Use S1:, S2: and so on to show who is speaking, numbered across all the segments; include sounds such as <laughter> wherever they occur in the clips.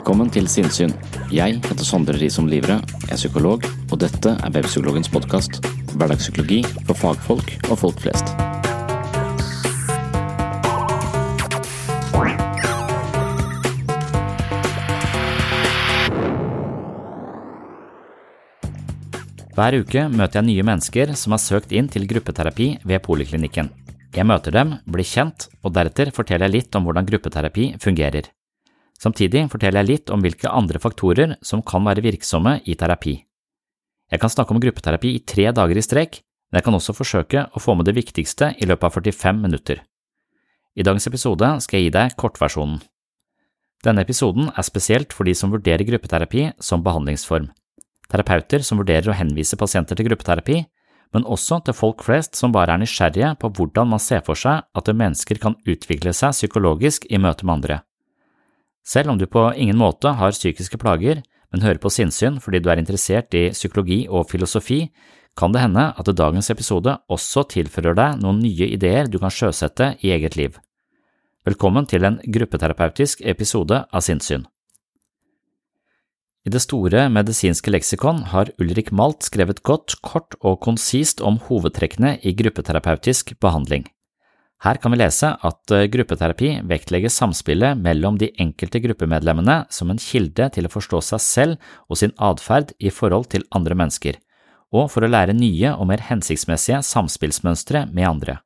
S1: Velkommen til Sinnsyn. Jeg heter Sondre Risom Livre, jeg er psykolog, og dette er Webpsykologens podkast. Hverdagspsykologi for fagfolk og folk flest. Hver uke møter jeg nye mennesker som har søkt inn til gruppeterapi ved poliklinikken. Jeg møter dem, blir kjent, og deretter forteller jeg litt om hvordan gruppeterapi fungerer. Samtidig forteller jeg litt om hvilke andre faktorer som kan være virksomme i terapi. Jeg kan snakke om gruppeterapi i tre dager i strek, men jeg kan også forsøke å få med det viktigste i løpet av 45 minutter. I dagens episode skal jeg gi deg kortversjonen. Denne episoden er spesielt for de som vurderer gruppeterapi som behandlingsform, terapeuter som vurderer å henvise pasienter til gruppeterapi, men også til folk flest som bare er nysgjerrige på hvordan man ser for seg at mennesker kan utvikle seg psykologisk i møte med andre. Selv om du på ingen måte har psykiske plager, men hører på sinnssyn fordi du er interessert i psykologi og filosofi, kan det hende at dagens episode også tilfører deg noen nye ideer du kan sjøsette i eget liv. Velkommen til en gruppeterapeutisk episode av Sinnssyn. I det store medisinske leksikon har Ulrik Malt skrevet godt, kort og konsist om hovedtrekkene i gruppeterapeutisk behandling. Her kan vi lese at eh, gruppeterapi vektlegger samspillet mellom de enkelte gruppemedlemmene som en kilde til å forstå seg selv og sin atferd i forhold til andre mennesker, og for å lære nye og mer hensiktsmessige samspillsmønstre med andre.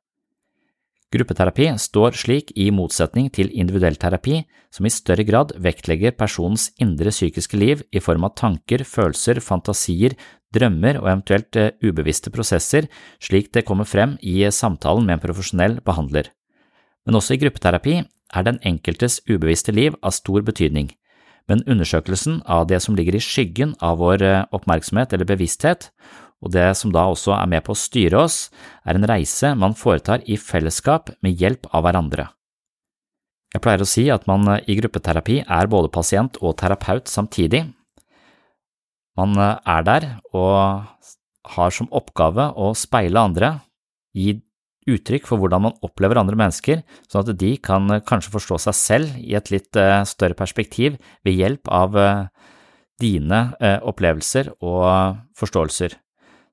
S1: Gruppeterapi står slik i motsetning til individuell terapi, som i større grad vektlegger personens indre psykiske liv i form av tanker, følelser, fantasier, drømmer og eventuelt eh, ubevisste prosesser, slik det kommer frem i samtalen med en profesjonell behandler. Men også i gruppeterapi er den enkeltes ubevisste liv av stor betydning, men undersøkelsen av det som ligger i skyggen av vår eh, oppmerksomhet eller bevissthet, og det som da også er med på å styre oss, er en reise man foretar i fellesskap med hjelp av hverandre. Jeg pleier å si at man eh, i gruppeterapi er både pasient og terapeut samtidig, man eh, er der og har som oppgave å speile andre, gi uttrykk for hvordan man opplever andre mennesker, sånn at de kan eh, kanskje forstå seg selv i et litt eh, større perspektiv ved hjelp av dine opplevelser og forståelser.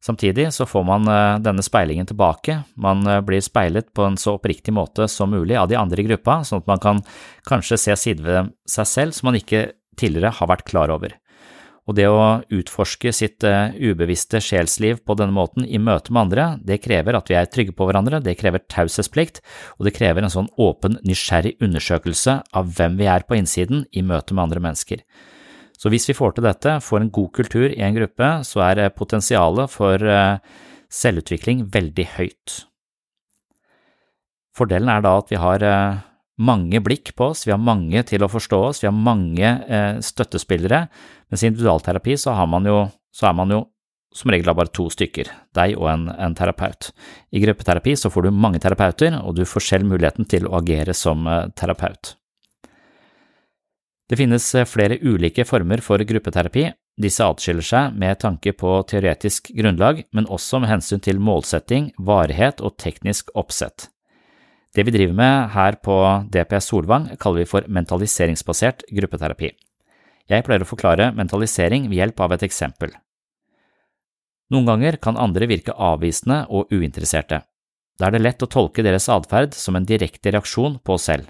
S1: Samtidig så får man denne speilingen tilbake, man blir speilet på en så oppriktig måte som mulig av de andre i gruppa, sånn at man kan kanskje se sider ved seg selv som man ikke tidligere har vært klar over og det å utforske sitt uh, ubevisste sjelsliv på denne måten i møte med andre, det krever at vi er trygge på hverandre, det krever taushetsplikt, og det krever en sånn åpen, nysgjerrig undersøkelse av hvem vi er på innsiden i møte med andre mennesker. Så hvis vi får til dette, får en god kultur i en gruppe, så er eh, potensialet for uh, selvutvikling veldig høyt. Fordelen er da at vi har mange blikk på oss, vi har mange til å forstå oss, vi har mange eh, støttespillere, mens i individualterapi så, jo, så er man jo som regel bare to stykker, deg og en, en, terapeut. I gruppeterapi så får du mange terapeuter, og du får selv muligheten til å agere som eh, terapeut. Det finnes eh, flere ulike former for gruppeterapi, Disse atskiller seg med tanke på teoretisk grunnlag, men også med hensyn til målsetting, varighet og teknisk oppsett. Det vi driver med her på DPS Solvang, kaller vi for mentaliseringsbasert gruppeterapi. Jeg pleier å forklare mentalisering ved hjelp av et eksempel. Noen ganger kan andre virke avvisende og uinteresserte. Da er det lett å tolke deres atferd som en direkte reaksjon på oss selv.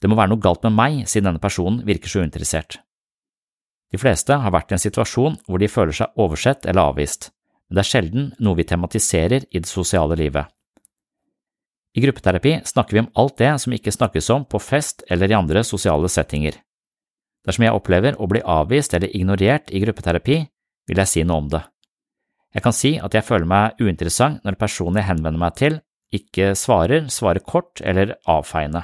S1: Det må være noe galt med meg siden denne personen virker så uinteressert. De fleste har vært i en situasjon hvor de føler seg oversett eller avvist, men det er sjelden noe vi tematiserer i det sosiale livet. I gruppeterapi snakker vi om alt det som ikke snakkes om på fest eller i andre sosiale settinger. Dersom jeg opplever å bli avvist eller ignorert i gruppeterapi, vil jeg si noe om det. Jeg kan si at jeg føler meg uinteressant når personen jeg henvender meg til, ikke svarer, svarer kort eller avfeiende.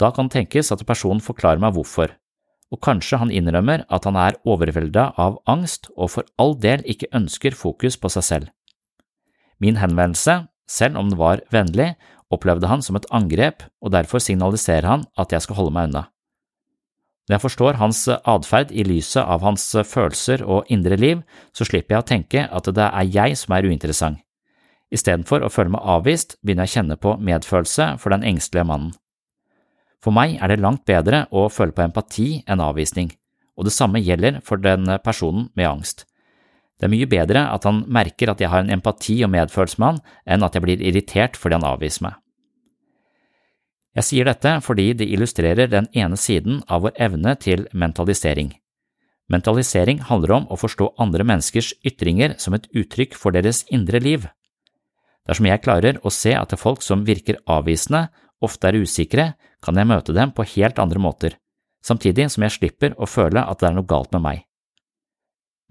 S1: Da kan det tenkes at personen forklarer meg hvorfor, og kanskje han innrømmer at han er overvelda av angst og for all del ikke ønsker fokus på seg selv. Min henvendelse, selv om den var vennlig, opplevde han som et angrep, og derfor signaliserer han at jeg skal holde meg unna. Når jeg forstår hans atferd i lyset av hans følelser og indre liv, så slipper jeg å tenke at det er jeg som er uinteressant. Istedenfor å føle meg avvist, begynner jeg å kjenne på medfølelse for den engstelige mannen. For meg er det langt bedre å føle på empati enn avvisning, og det samme gjelder for den personen med angst. Det er mye bedre at han merker at jeg har en empati og medfølelse med han, enn at jeg blir irritert fordi han avviser meg. Jeg sier dette fordi det illustrerer den ene siden av vår evne til mentalisering. Mentalisering handler om å forstå andre menneskers ytringer som et uttrykk for deres indre liv. Dersom jeg klarer å se at det er folk som virker avvisende, ofte er usikre, kan jeg møte dem på helt andre måter, samtidig som jeg slipper å føle at det er noe galt med meg.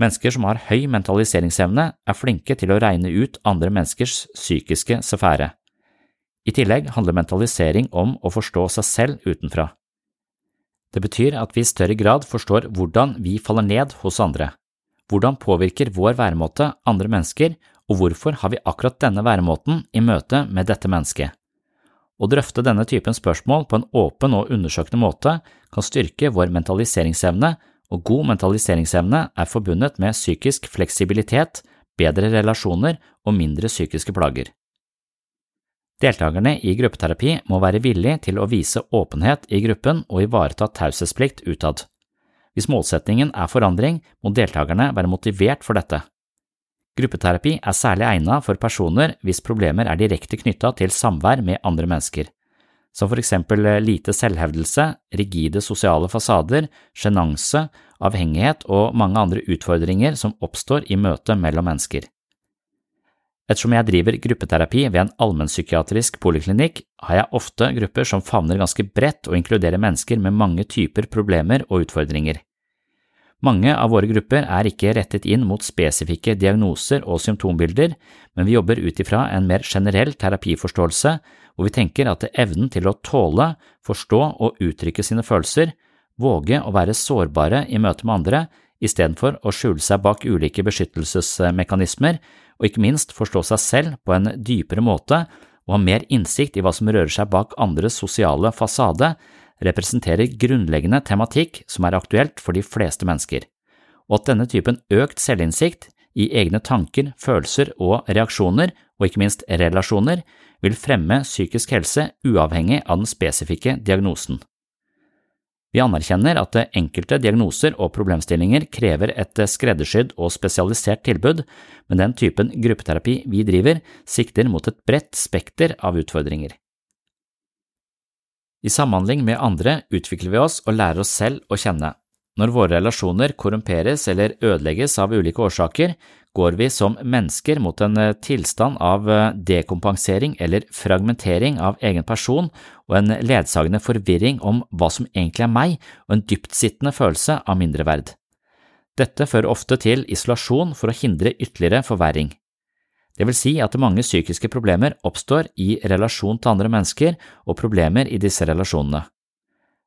S1: Mennesker som har høy mentaliseringsevne, er flinke til å regne ut andre menneskers psykiske sfære. I tillegg handler mentalisering om å forstå seg selv utenfra. Det betyr at vi i større grad forstår hvordan vi faller ned hos andre. Hvordan påvirker vår væremåte andre mennesker, og hvorfor har vi akkurat denne væremåten i møte med dette mennesket? Å drøfte denne typen spørsmål på en åpen og undersøkende måte kan styrke vår mentaliseringsevne, og god mentaliseringsevne er forbundet med psykisk fleksibilitet, bedre relasjoner og mindre psykiske plager. Deltakerne i gruppeterapi må være villige til å vise åpenhet i gruppen og ivareta taushetsplikt utad. Hvis målsettingen er forandring, må deltakerne være motivert for dette. Gruppeterapi er særlig egnet for personer hvis problemer er direkte knytta til samvær med andre mennesker, som for eksempel lite selvhevdelse, rigide sosiale fasader, sjenanse, avhengighet og mange andre utfordringer som oppstår i møte mellom mennesker. Ettersom jeg driver gruppeterapi ved en allmennpsykiatrisk poliklinikk, har jeg ofte grupper som favner ganske bredt og inkluderer mennesker med mange typer problemer og utfordringer. Mange av våre grupper er ikke rettet inn mot spesifikke diagnoser og symptombilder, men vi jobber ut ifra en mer generell terapiforståelse hvor vi tenker at evnen til å tåle, forstå og uttrykke sine følelser, våge å være sårbare i møte med andre, istedenfor å skjule seg bak ulike beskyttelsesmekanismer, og ikke minst forstå seg selv på en dypere måte og ha mer innsikt i hva som rører seg bak andres sosiale fasade, representerer grunnleggende tematikk som er aktuelt for de fleste mennesker, og at denne typen økt selvinnsikt i egne tanker, følelser og reaksjoner, og ikke minst relasjoner, vil fremme psykisk helse uavhengig av den spesifikke diagnosen. Vi anerkjenner at enkelte diagnoser og problemstillinger krever et skreddersydd og spesialisert tilbud, men den typen gruppeterapi vi driver, sikter mot et bredt spekter av utfordringer. I samhandling med andre utvikler vi oss og lærer oss selv å kjenne. Når våre relasjoner korrumperes eller ødelegges av ulike årsaker, går vi som mennesker mot en eh, tilstand av eh, dekompensering eller fragmentering av egen person og en ledsagende forvirring om hva som egentlig er meg, og en dyptsittende følelse av mindreverd. Dette fører ofte til isolasjon for å hindre ytterligere forverring. Det vil si at mange psykiske problemer oppstår i relasjon til andre mennesker og problemer i disse relasjonene.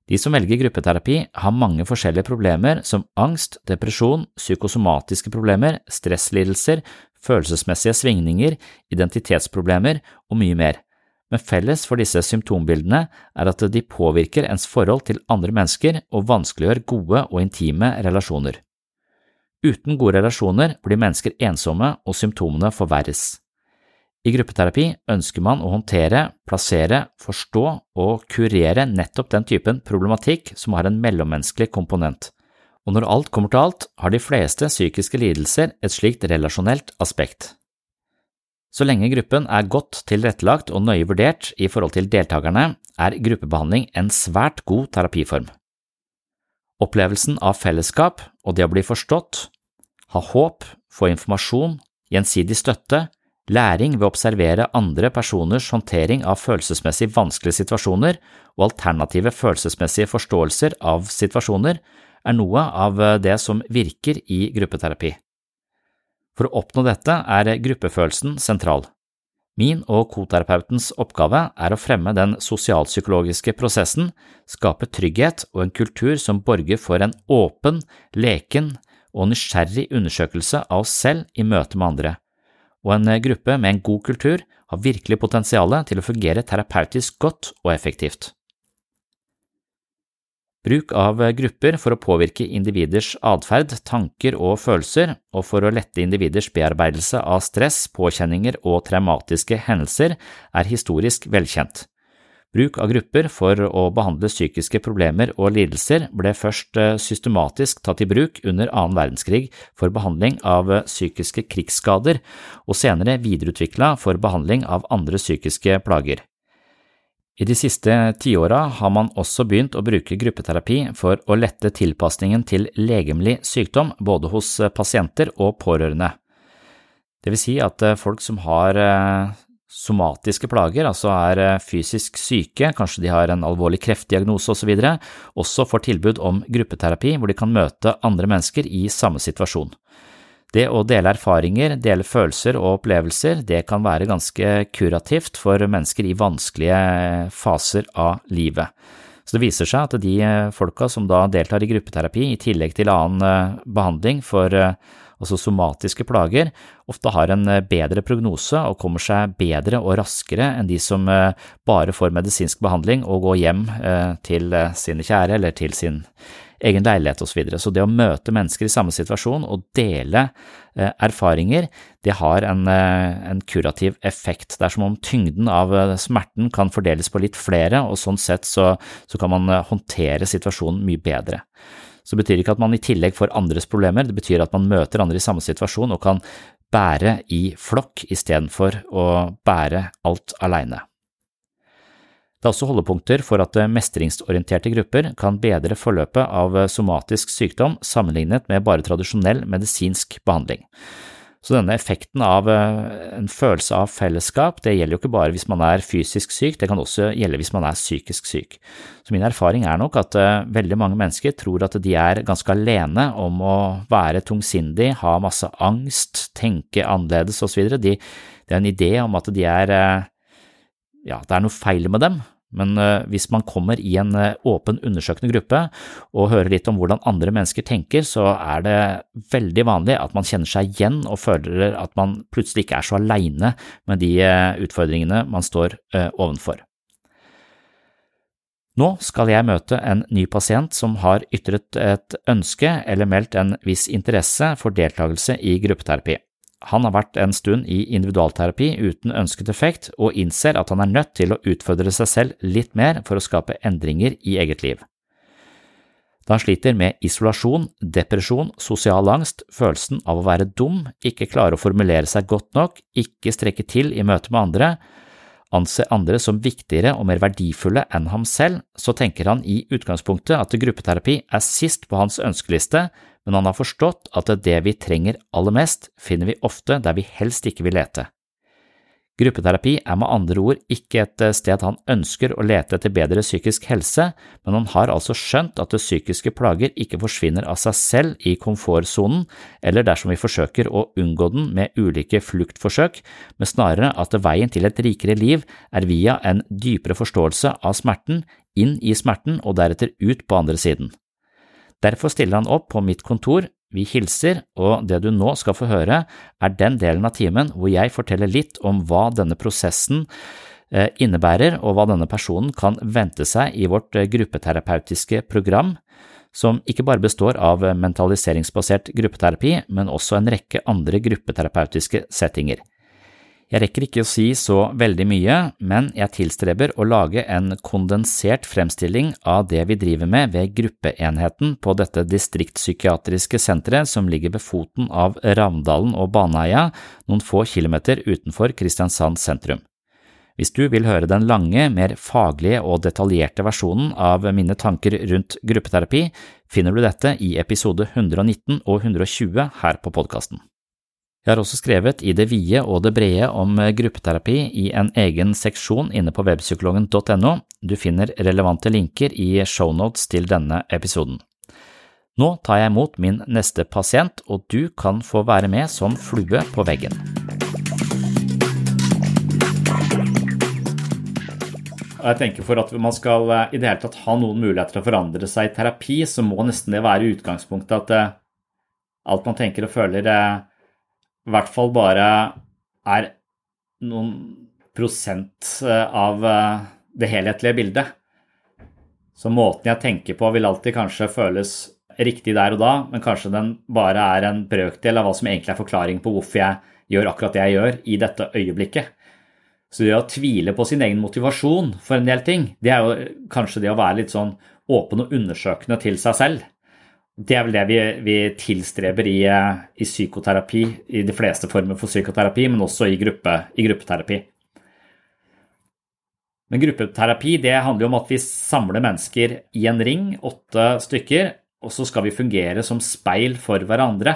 S1: De som velger gruppeterapi, har mange forskjellige problemer som angst, depresjon, psykosomatiske problemer, stresslidelser, følelsesmessige svingninger, identitetsproblemer og mye mer, men felles for disse symptombildene er at de påvirker ens forhold til andre mennesker og vanskeliggjør gode og intime relasjoner. Uten gode relasjoner blir mennesker ensomme og symptomene forverres. I gruppeterapi ønsker man å håndtere, plassere, forstå og kurere nettopp den typen problematikk som har en mellommenneskelig komponent, og når alt kommer til alt, har de fleste psykiske lidelser et slikt relasjonelt aspekt. Så lenge gruppen er godt tilrettelagt og nøye vurdert i forhold til deltakerne, er gruppebehandling en svært god terapiform. Opplevelsen av fellesskap og det å bli forstått, ha håp, få informasjon, gjensidig støtte, læring ved å observere andre personers håndtering av følelsesmessig vanskelige situasjoner og alternative følelsesmessige forståelser av situasjoner er noe av det som virker i gruppeterapi. For å oppnå dette er gruppefølelsen sentral. Min og koterapeutens oppgave er å fremme den sosialpsykologiske prosessen, skape trygghet og en kultur som borger for en åpen, leken og nysgjerrig undersøkelse av oss selv i møte med andre, og en gruppe med en god kultur har virkelig potensial til å fungere terapeutisk godt og effektivt. Bruk av grupper for å påvirke individers atferd, tanker og følelser, og for å lette individers bearbeidelse av stress, påkjenninger og traumatiske hendelser, er historisk velkjent. Bruk av grupper for å behandle psykiske problemer og lidelser ble først eh, systematisk tatt i bruk under annen verdenskrig for behandling av psykiske krigsskader, og senere videreutvikla for behandling av andre psykiske plager. I de siste tiåra har man også begynt å bruke gruppeterapi for å lette tilpasningen til legemlig sykdom både hos pasienter og pårørende. Det vil si at eh, folk som har eh, somatiske plager, altså er eh, fysisk syke, kanskje de har en alvorlig kreftdiagnose osv., også får tilbud om gruppeterapi hvor de kan møte andre mennesker i samme situasjon. Det å dele erfaringer, dele følelser og opplevelser, det kan være ganske kurativt for mennesker i vanskelige faser av livet. Så det viser seg at de folka som da deltar i gruppeterapi, i tillegg til annen eh, behandling for eh, altså somatiske plager, ofte har en eh, bedre prognose og kommer seg bedre og raskere enn de som bare får medisinsk behandling og går hjem til sine kjære eller til sin egen leilighet osv. Så, videre. så det å møte mennesker i samme situasjon og dele eh, erfaringer, det har en, eh, en, kurativ effekt. Det er som om tyngden av eh, smerten kan fordeles på litt flere, og sånn sett så, så kan man håndtere situasjonen mye bedre. Så betyr det ikke at man i tillegg får andres problemer, det betyr at man møter andre i samme situasjon og kan bære i flokk istedenfor å bære alt alene. Det er også holdepunkter for at mestringsorienterte grupper kan bedre forløpet av somatisk sykdom sammenlignet med bare tradisjonell medisinsk behandling. Så denne effekten av eh, en følelse av fellesskap, det gjelder jo ikke bare hvis man er fysisk syk, det kan også gjelde hvis man er psykisk syk. Så min erfaring er nok at eh, veldig mange mennesker tror at de er ganske alene om å være tungsindig, ha masse angst, tenke annerledes osv. De, det er en idé om at de er eh, ja, det er noe feil med dem, men uh, hvis man kommer i en uh, åpen, undersøkende gruppe og hører litt om hvordan andre mennesker tenker, så er det veldig vanlig at man kjenner seg igjen og føler at man plutselig ikke er så aleine med de uh, utfordringene man står ovenfor. Nå skal jeg møte en ny pasient som har ytret et ønske eller meldt en viss interesse for deltakelse i gruppeterapi. Han har vært en stund i individualterapi uten ønsket effekt, og innser at han er nødt til å utfordre seg selv litt mer for å skape endringer i eget liv. Da han sliter med isolasjon, depresjon, sosial angst, følelsen av å være dum, ikke klare å formulere seg godt nok, ikke strekke til i møte med andre, anse andre som viktigere og mer verdifulle enn ham selv, så tenker han i utgangspunktet at gruppeterapi er sist på hans ønskeliste, men han har forstått at det vi trenger aller mest, finner vi ofte der vi helst ikke vil lete. Gruppeterapi er med andre ord ikke et sted han ønsker å lete etter bedre psykisk helse, men han har altså skjønt at det psykiske plager ikke forsvinner av seg selv i komfortsonen eller dersom vi forsøker å unngå den med ulike fluktforsøk, men snarere at veien til et rikere liv er via en dypere forståelse av smerten, inn i smerten og deretter ut på andre siden. Derfor stiller han opp på mitt kontor, vi hilser, og det du nå skal få høre, er den delen av timen hvor jeg forteller litt om hva denne prosessen eh, innebærer, og hva denne personen kan vente seg i vårt eh, gruppeterapeutiske program, som ikke bare består av mentaliseringsbasert gruppeterapi, men også en rekke andre gruppeterapeutiske settinger. Jeg rekker ikke å si så veldig mye, men jeg tilstreber å lage en kondensert fremstilling av det vi driver med ved gruppeenheten på dette distriktspsykiatriske senteret som ligger ved foten av Ravndalen og Baneheia, noen få kilometer utenfor Kristiansand sentrum. Hvis du vil høre den lange, mer faglige og detaljerte versjonen av mine tanker rundt gruppeterapi, finner du dette i episode 119 og 120 her på podkasten. Jeg har også skrevet i det vide og det brede om gruppeterapi i en egen seksjon inne på webpsykologen.no. Du finner relevante linker i shownotes til denne episoden. Nå tar jeg imot min neste pasient, og du kan få være med som flue på veggen. Jeg tenker For at man skal eh, i det hele tatt ha noen muligheter til å forandre seg i terapi, så må nesten det være utgangspunktet at eh, alt man tenker og føler eh, i hvert fall bare er noen prosent eh, av eh, det helhetlige bildet. Så måten jeg tenker på vil alltid kanskje føles riktig der og da, men kanskje den bare er en brøkdel av hva som egentlig er forklaring på hvorfor jeg gjør akkurat det jeg gjør i dette øyeblikket. Så det å tvile på sin egen motivasjon for en del ting, det er jo kanskje det å være litt sånn åpen og undersøkende til seg selv. Det er vel det vi, vi tilstreber i, i, psykoterapi, i de fleste former for psykoterapi, men også i, gruppe, i gruppeterapi. Men gruppeterapi det handler jo om at vi samler mennesker i en ring, åtte stykker, og så skal vi fungere som speil for hverandre.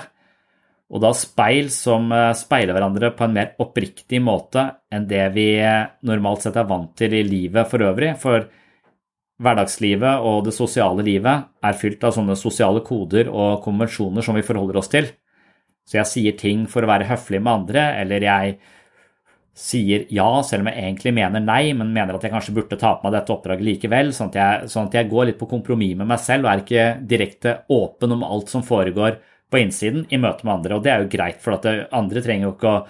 S1: Og da speil som eh, speiler hverandre på en mer oppriktig måte enn det vi normalt sett er vant til i livet for øvrig. For Hverdagslivet og det sosiale livet er fylt av sånne sosiale koder og konvensjoner som vi forholder oss til. Så jeg sier ting for å være høflig med andre, eller jeg sier ja selv om jeg egentlig mener nei, men mener at jeg kanskje burde ta på meg dette oppdraget likevel, sånn at, jeg, sånn at jeg går litt på kompromiss med meg selv og er ikke direkte åpen om alt som foregår på innsiden i møte med andre. Og det er jo greit, for at andre trenger jo ikke å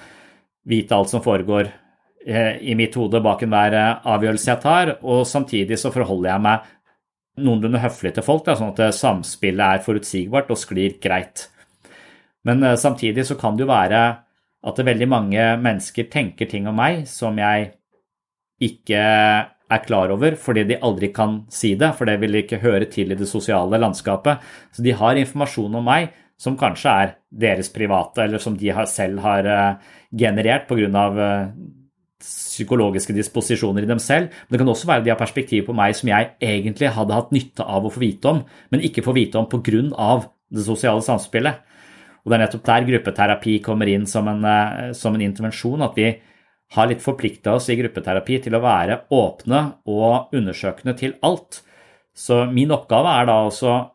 S1: vite alt som foregår i mitt hode bak enhver eh, avgjørelse jeg tar, og samtidig så forholder jeg meg noenlunde høflig til folk, da, sånn at samspillet er forutsigbart og sklir greit. Men eh, samtidig så kan det jo være at veldig mange mennesker tenker ting om meg som jeg ikke er klar over fordi de aldri kan si det, for det vil ikke høre til i det sosiale landskapet. Så de har informasjon om meg som kanskje er deres private, eller som de selv har generert pga psykologiske disposisjoner i dem selv. Men det kan også være de har perspektiv på meg som jeg egentlig hadde hatt nytte av å få vite om, men ikke få vite om pga. det sosiale samspillet. Og Det er nettopp der gruppeterapi kommer inn som en, eh, som en intervensjon. At vi har litt forplikta oss i gruppeterapi til å være åpne og undersøkende til alt. Så min oppgave er da også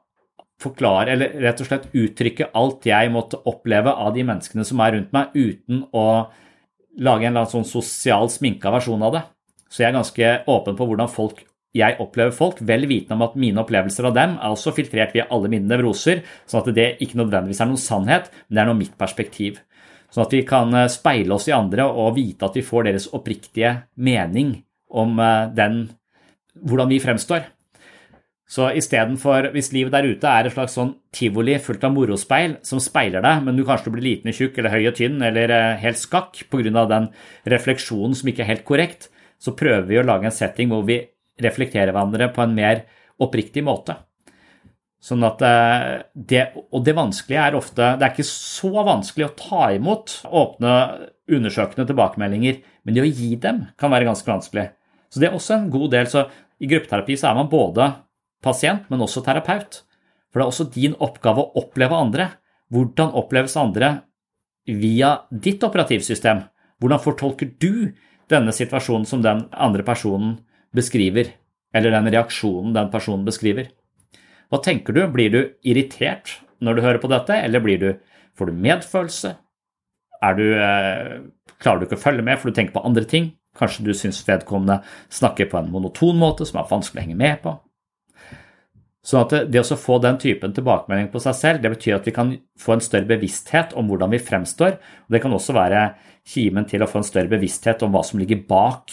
S1: forklare, eller rett og slett uttrykke alt jeg måtte oppleve av de menneskene som er rundt meg, uten å lage en sånn sosial sminka versjon av det. Så jeg er ganske åpen på hvordan folk, jeg opplever folk, vel vitende om at mine opplevelser av dem er også filtrert via alle mine nevroser, sånn at det ikke nødvendigvis er noen sannhet, men det er noe mitt perspektiv. Sånn at vi kan eh, speile oss i andre og vite at vi får deres oppriktige mening om eh, den, hvordan vi fremstår. Så istedenfor, hvis livet der ute er et slags sånn tivoli fullt av morospeil som speiler deg, men du kanskje blir liten og tjukk eller høy og tynn eller eh, helt skakk pga. den refleksjonen som ikke er helt korrekt, så prøver vi å lage en setting hvor vi reflekterer hverandre på en mer oppriktig måte. Sånn at eh, det, Og det vanskelige er ofte Det er ikke så vanskelig å ta imot åpne, undersøkende tilbakemeldinger, men det å gi dem kan være ganske vanskelig. Så det er også en god del. Så i gruppeterapi så er man både pasient, men også terapeut. For det er også din oppgave å oppleve andre. Hvordan oppleves andre via ditt operativsystem? Hvordan fortolker du denne situasjonen som den andre personen beskriver, eller den reaksjonen den personen beskriver? Hva tenker du? Blir du irritert når du hører på dette, eller blir du, får du medfølelse? Du, eh, klarer du ikke å følge med, for du tenker på andre ting? Kanskje du syns vedkommende snakker på en monoton måte som er vanskelig å henge med på? Så at det å få den typen tilbakemelding på seg selv, det betyr at vi kan få en større bevissthet om hvordan vi fremstår. og Det kan også være kimen til å få en større bevissthet om hva som ligger bak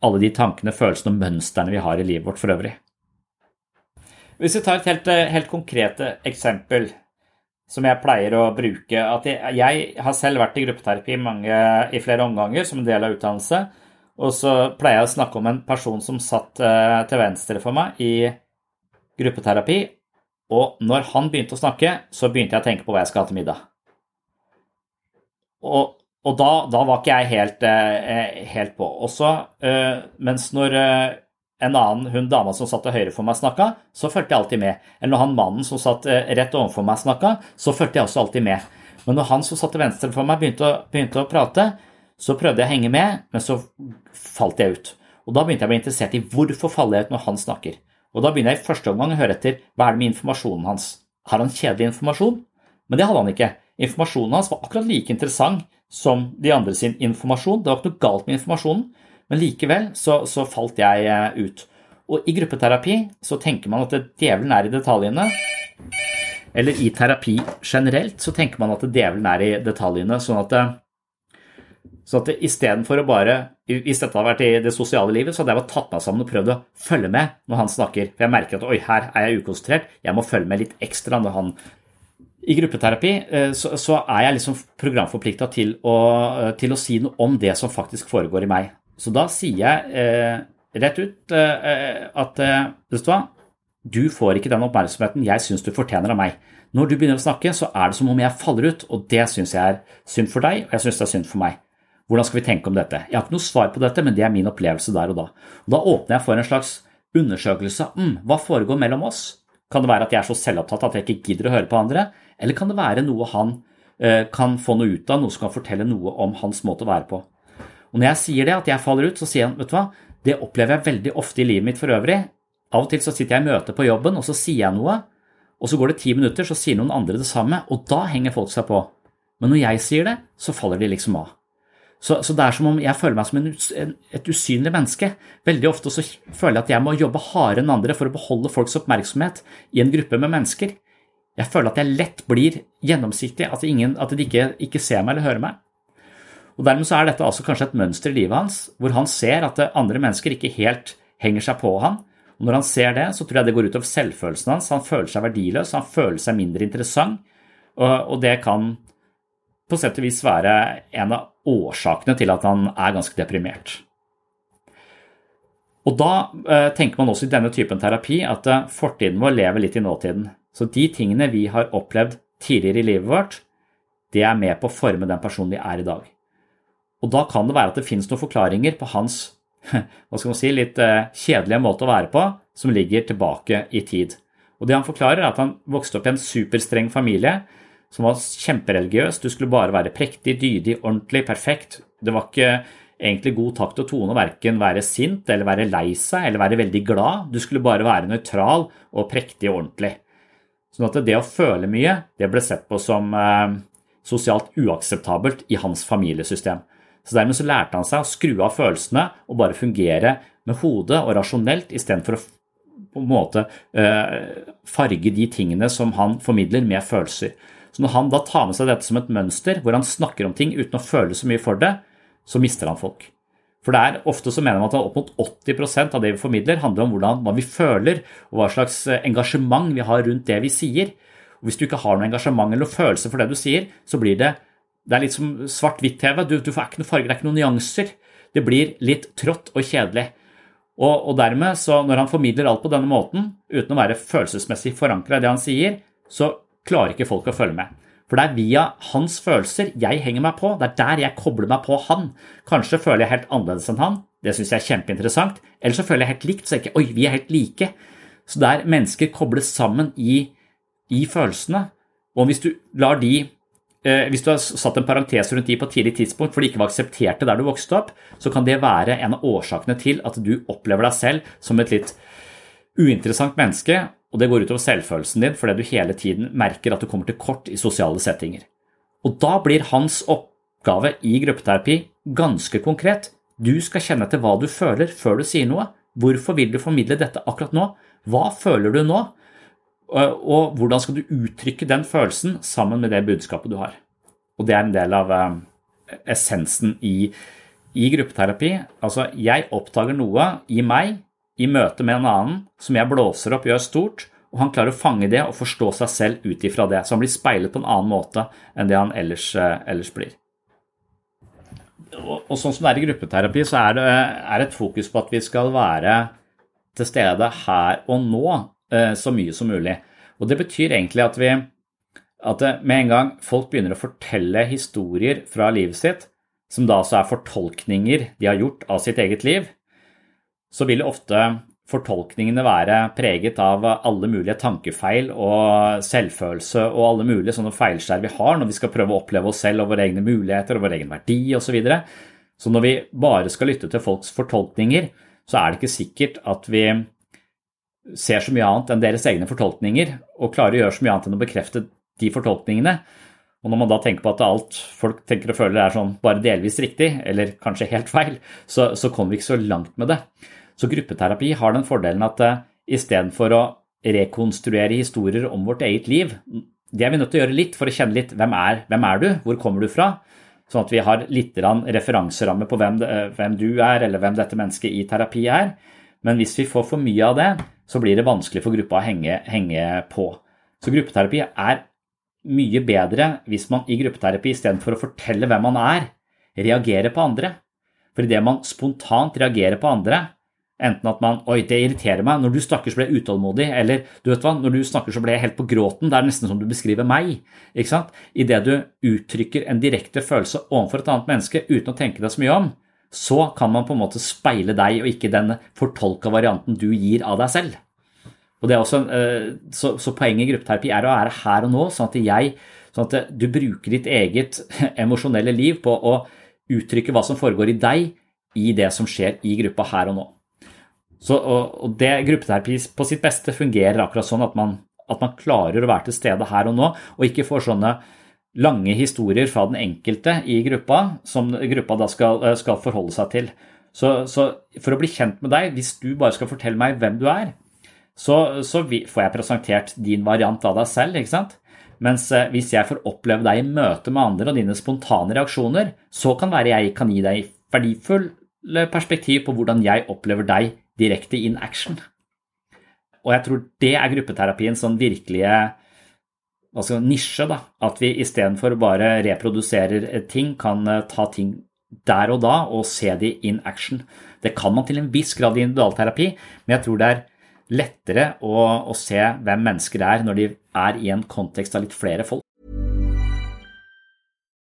S1: alle de tankene, følelsene og mønstrene vi har i livet vårt for øvrig. Hvis vi tar et helt, helt konkret eksempel som jeg pleier å bruke at jeg, jeg, har selv vært i gruppeterapi mange, i flere omganger som en del av utdannelse. Og så pleier jeg å snakke om en person som satt uh, til venstre for meg i gruppeterapi. Og når han begynte å snakke, så begynte jeg å tenke på hva jeg skal ha til middag. Og, og da, da, var ikke jeg helt, uh, helt på. Også, uh, mens når en annen hun dama som satt til høyre for meg, snakka, så fulgte jeg alltid med. Eller når han mannen som satt eh, rett overfor meg, snakka, så fulgte jeg også alltid med. Men når han som satt til venstre for meg, begynte å, begynte å, prate, så prøvde jeg å henge med, men så falt jeg ut. Og Da begynte jeg å bli interessert i hvorfor faller jeg ut når han snakker. Og Da begynner jeg i første omgang å høre etter hva er det med informasjonen hans. Har han kjedelig informasjon? Men det hadde han ikke. Informasjonen hans var akkurat like interessant som de andre sin informasjon. Det var ikke noe galt med informasjonen, men likevel så, så falt jeg eh, ut. Og i gruppeterapi så tenker man at djevelen er i detaljene. Eller i terapi generelt så tenker man at djevelen er i detaljene. Sånn at, så at istedenfor å bare Hvis dette hadde vært i det sosiale livet, så hadde jeg bare tatt meg sammen og prøvd å følge med når han snakker. For jeg merker at oi, her er jeg ukonsentrert. Jeg må følge med litt ekstra når han i gruppeterapi eh, så, er jeg liksom programforplikta til, til, å si noe om det som faktisk foregår i meg. Så da sier jeg eh, rett ut eh, at eh, vet du hva, du får ikke den oppmerksomheten jeg syns du fortjener av meg. Når du begynner å snakke, så er det som om jeg faller ut, og det syns jeg er synd for deg, og jeg syns det er synd for meg. Hvordan skal vi tenke om dette? Jeg har ikke noe svar på dette, men det er min opplevelse der og da. Og da åpner jeg for en slags undersøkelse. Mm, hva foregår mellom oss? Kan det være at jeg er så selvopptatt at jeg ikke gidder å høre på andre? Eller kan det være noe han eh, kan få noe ut av, noe som kan fortelle noe om hans måte å være på? Og når jeg sier det, at jeg faller ut, så sier han vet du hva, det opplever jeg veldig ofte i livet mitt for øvrig. Av og til så sitter jeg i møte på jobben, og så sier jeg noe, og så går det ti minutter, så sier noen andre det samme, og da henger folk seg på. Men når jeg sier det, så faller de liksom av. Så, så det er som om jeg føler meg som en, en, et usynlig menneske. Veldig ofte så føler jeg at jeg må jobbe hardere enn andre for å beholde folks oppmerksomhet i en gruppe med mennesker. Jeg føler at jeg lett blir gjennomsiktig, at, ingen, at de ikke, ikke ser meg eller hører meg. Og Dermed så er dette altså kanskje et mønster i livet hans, hvor han ser at andre mennesker ikke helt henger seg på han. Og Når han ser det, så tror jeg det går utover selvfølelsen hans. Han føler seg verdiløs, han føler seg mindre interessant, og, det kan på sett og vis være en av årsakene til at han er ganske deprimert. Og Da eh, tenker man også i denne typen terapi at eh, fortiden vår lever litt i nåtiden. Så de tingene vi har opplevd tidligere i livet vårt, det er med på å forme den personen vi er i dag. Og da kan det være at det finnes noen forklaringer på hans <laughs> hva skal man si, litt eh, kjedelige måte å være på, som ligger tilbake i tid. Og Det han forklarer, er at han vokste opp i en superstreng familie som var kjempereligiøs. Du skulle bare være prektig, dydig, ordentlig, perfekt. Det var ikke egentlig god takt og tone å verken være sint eller være lei seg eller være veldig glad. Du skulle bare være nøytral og prektig og ordentlig. Sånn at det å føle mye, det ble sett på som eh, sosialt uakseptabelt i hans familiesystem. Så Dermed så lærte han seg å skru av følelsene og bare fungere med hodet og rasjonelt istedenfor å på en måte eh, farge de tingene som han formidler med følelser. Så Når han da tar med seg dette som et mønster, hvor han snakker om ting uten å føle så mye for det, så mister han folk. For det er ofte så mener man at opp mot 80% av det vi formidler, handler om hvordan, hva vi føler, og hva slags eh, engasjement vi har rundt det vi sier. Og Hvis du ikke har noe engasjement eller følelse for det du sier, så blir det det er litt som svart-hvitt-TV. Du, du, får ikke noen farger, det er ikke noen nyanser. Det blir litt trått og kjedelig. Og, og, dermed, så når han formidler alt på denne måten, uten å være følelsesmessig forankra i det han sier, så klarer ikke folk å følge med. For det er via hans følelser jeg henger meg på. Det er der jeg kobler meg på han. Kanskje føler jeg helt annerledes enn han. Det syns jeg er kjempeinteressant. Eller så føler jeg helt likt, så jeg ikke Oi, vi er helt like. Så der mennesker kobles sammen i, i følelsene. Og hvis du lar de Eh, hvis du har satt en parentes rundt de på et tidlig tidspunkt for de ikke var aksepterte der du vokste opp, så kan det være en av årsakene til at du opplever deg selv som et litt uinteressant menneske, og det går utover selvfølelsen din fordi du hele tiden merker at du kommer til kort i sosiale settinger. Og da blir hans oppgave i gruppeterapi ganske konkret. Du skal kjenne etter hva du føler før du sier noe. Hvorfor vil du formidle dette akkurat nå? Hva føler du nå? Og hvordan skal du uttrykke den følelsen sammen med det budskapet du har. Og det er en del av eh, essensen i i gruppeterapi Altså, jeg oppdager noe i meg i møte med en annen som jeg blåser opp, gjør stort, og han klarer å fange det og forstå seg selv ut ifra det. Så han blir speilet på en annen måte enn det han ellers, eh, ellers blir. Og, og, sånn som det er i gruppeterapi, så er det er et fokus på at vi skal være til stede her og nå eh, så mye som mulig. Og det betyr egentlig at vi at med en gang folk begynner å fortelle historier fra livet sitt, som da altså er fortolkninger de har gjort av sitt eget liv, så vil ofte fortolkningene være preget av alle mulige tankefeil og selvfølelse og alle mulige sånne feilskjær vi har når vi skal prøve å oppleve oss selv og våre egne muligheter og vår egen verdi osv. Så, videre. så når vi bare skal lytte til folks fortolkninger, så er det ikke sikkert at vi ser så mye annet enn deres egne fortolkninger og klarer å gjøre så mye annet enn å bekrefte de fortolkningene. Og når man da tenker på at alt folk tenker og føler er sånn bare delvis riktig, eller kanskje helt feil, så, så kommer vi ikke så langt med det. Så gruppeterapi har den fordelen at uh, istedenfor å rekonstruere historier om vårt eget liv, det er vi nødt til å gjøre litt for å kjenne litt hvem er, hvem er du, hvor kommer du fra? Sånn at vi har litt referanseramme på hvem, eh, hvem, du er, eller hvem dette mennesket i terapi er. Men hvis vi får for mye av det, så blir det vanskelig for gruppa å henge, henge på. Så gruppeterapi er mye bedre hvis man i gruppeterapi istedenfor å fortelle hvem man er, reagerer på andre. For idet man spontant reagerer på andre, enten at man 'oi, det irriterer meg', når du snakker så blir jeg utålmodig, eller du vet hva, når du snakker så blir jeg helt på gråten, det er nesten som du beskriver meg. ikke sant? Idet du uttrykker en direkte følelse overfor et annet menneske uten å tenke deg så mye om, så kan man på en måte speile deg og ikke den fortolka varianten du gir av deg selv. Og det er også, eh, så, så poenget i gruppeterapi er å være her og nå, sånn at, jeg, sånn at du bruker ditt eget <laughs> emosjonelle liv på å uttrykke hva som foregår i deg i det som skjer i gruppa her og nå. Så, og, og det Gruppeterapi på sitt beste fungerer akkurat sånn at man, at man klarer å være til stede her og nå, og ikke får sånne lange historier fra den enkelte i gruppa som gruppa da skal, skal forholde seg til. Så, så, for å bli kjent med deg, hvis du bare skal fortelle meg hvem du er, så, så får jeg presentert din variant av deg selv. ikke sant? Mens eh, hvis jeg får oppleve deg i møte med andre og dine spontane reaksjoner, så kan være jeg kan gi deg verdifull perspektiv på hvordan jeg opplever deg direkte in action. Og jeg tror det er gruppeterapiens sånn virkelige altså nisje. da, At vi istedenfor bare reproduserer ting, kan eh, ta ting der og da og se de in action. Det kan man til en viss grad i individualterapi, men jeg tror det er lettere å, å se hvem mennesker er når de er i en kontekst av litt flere folk.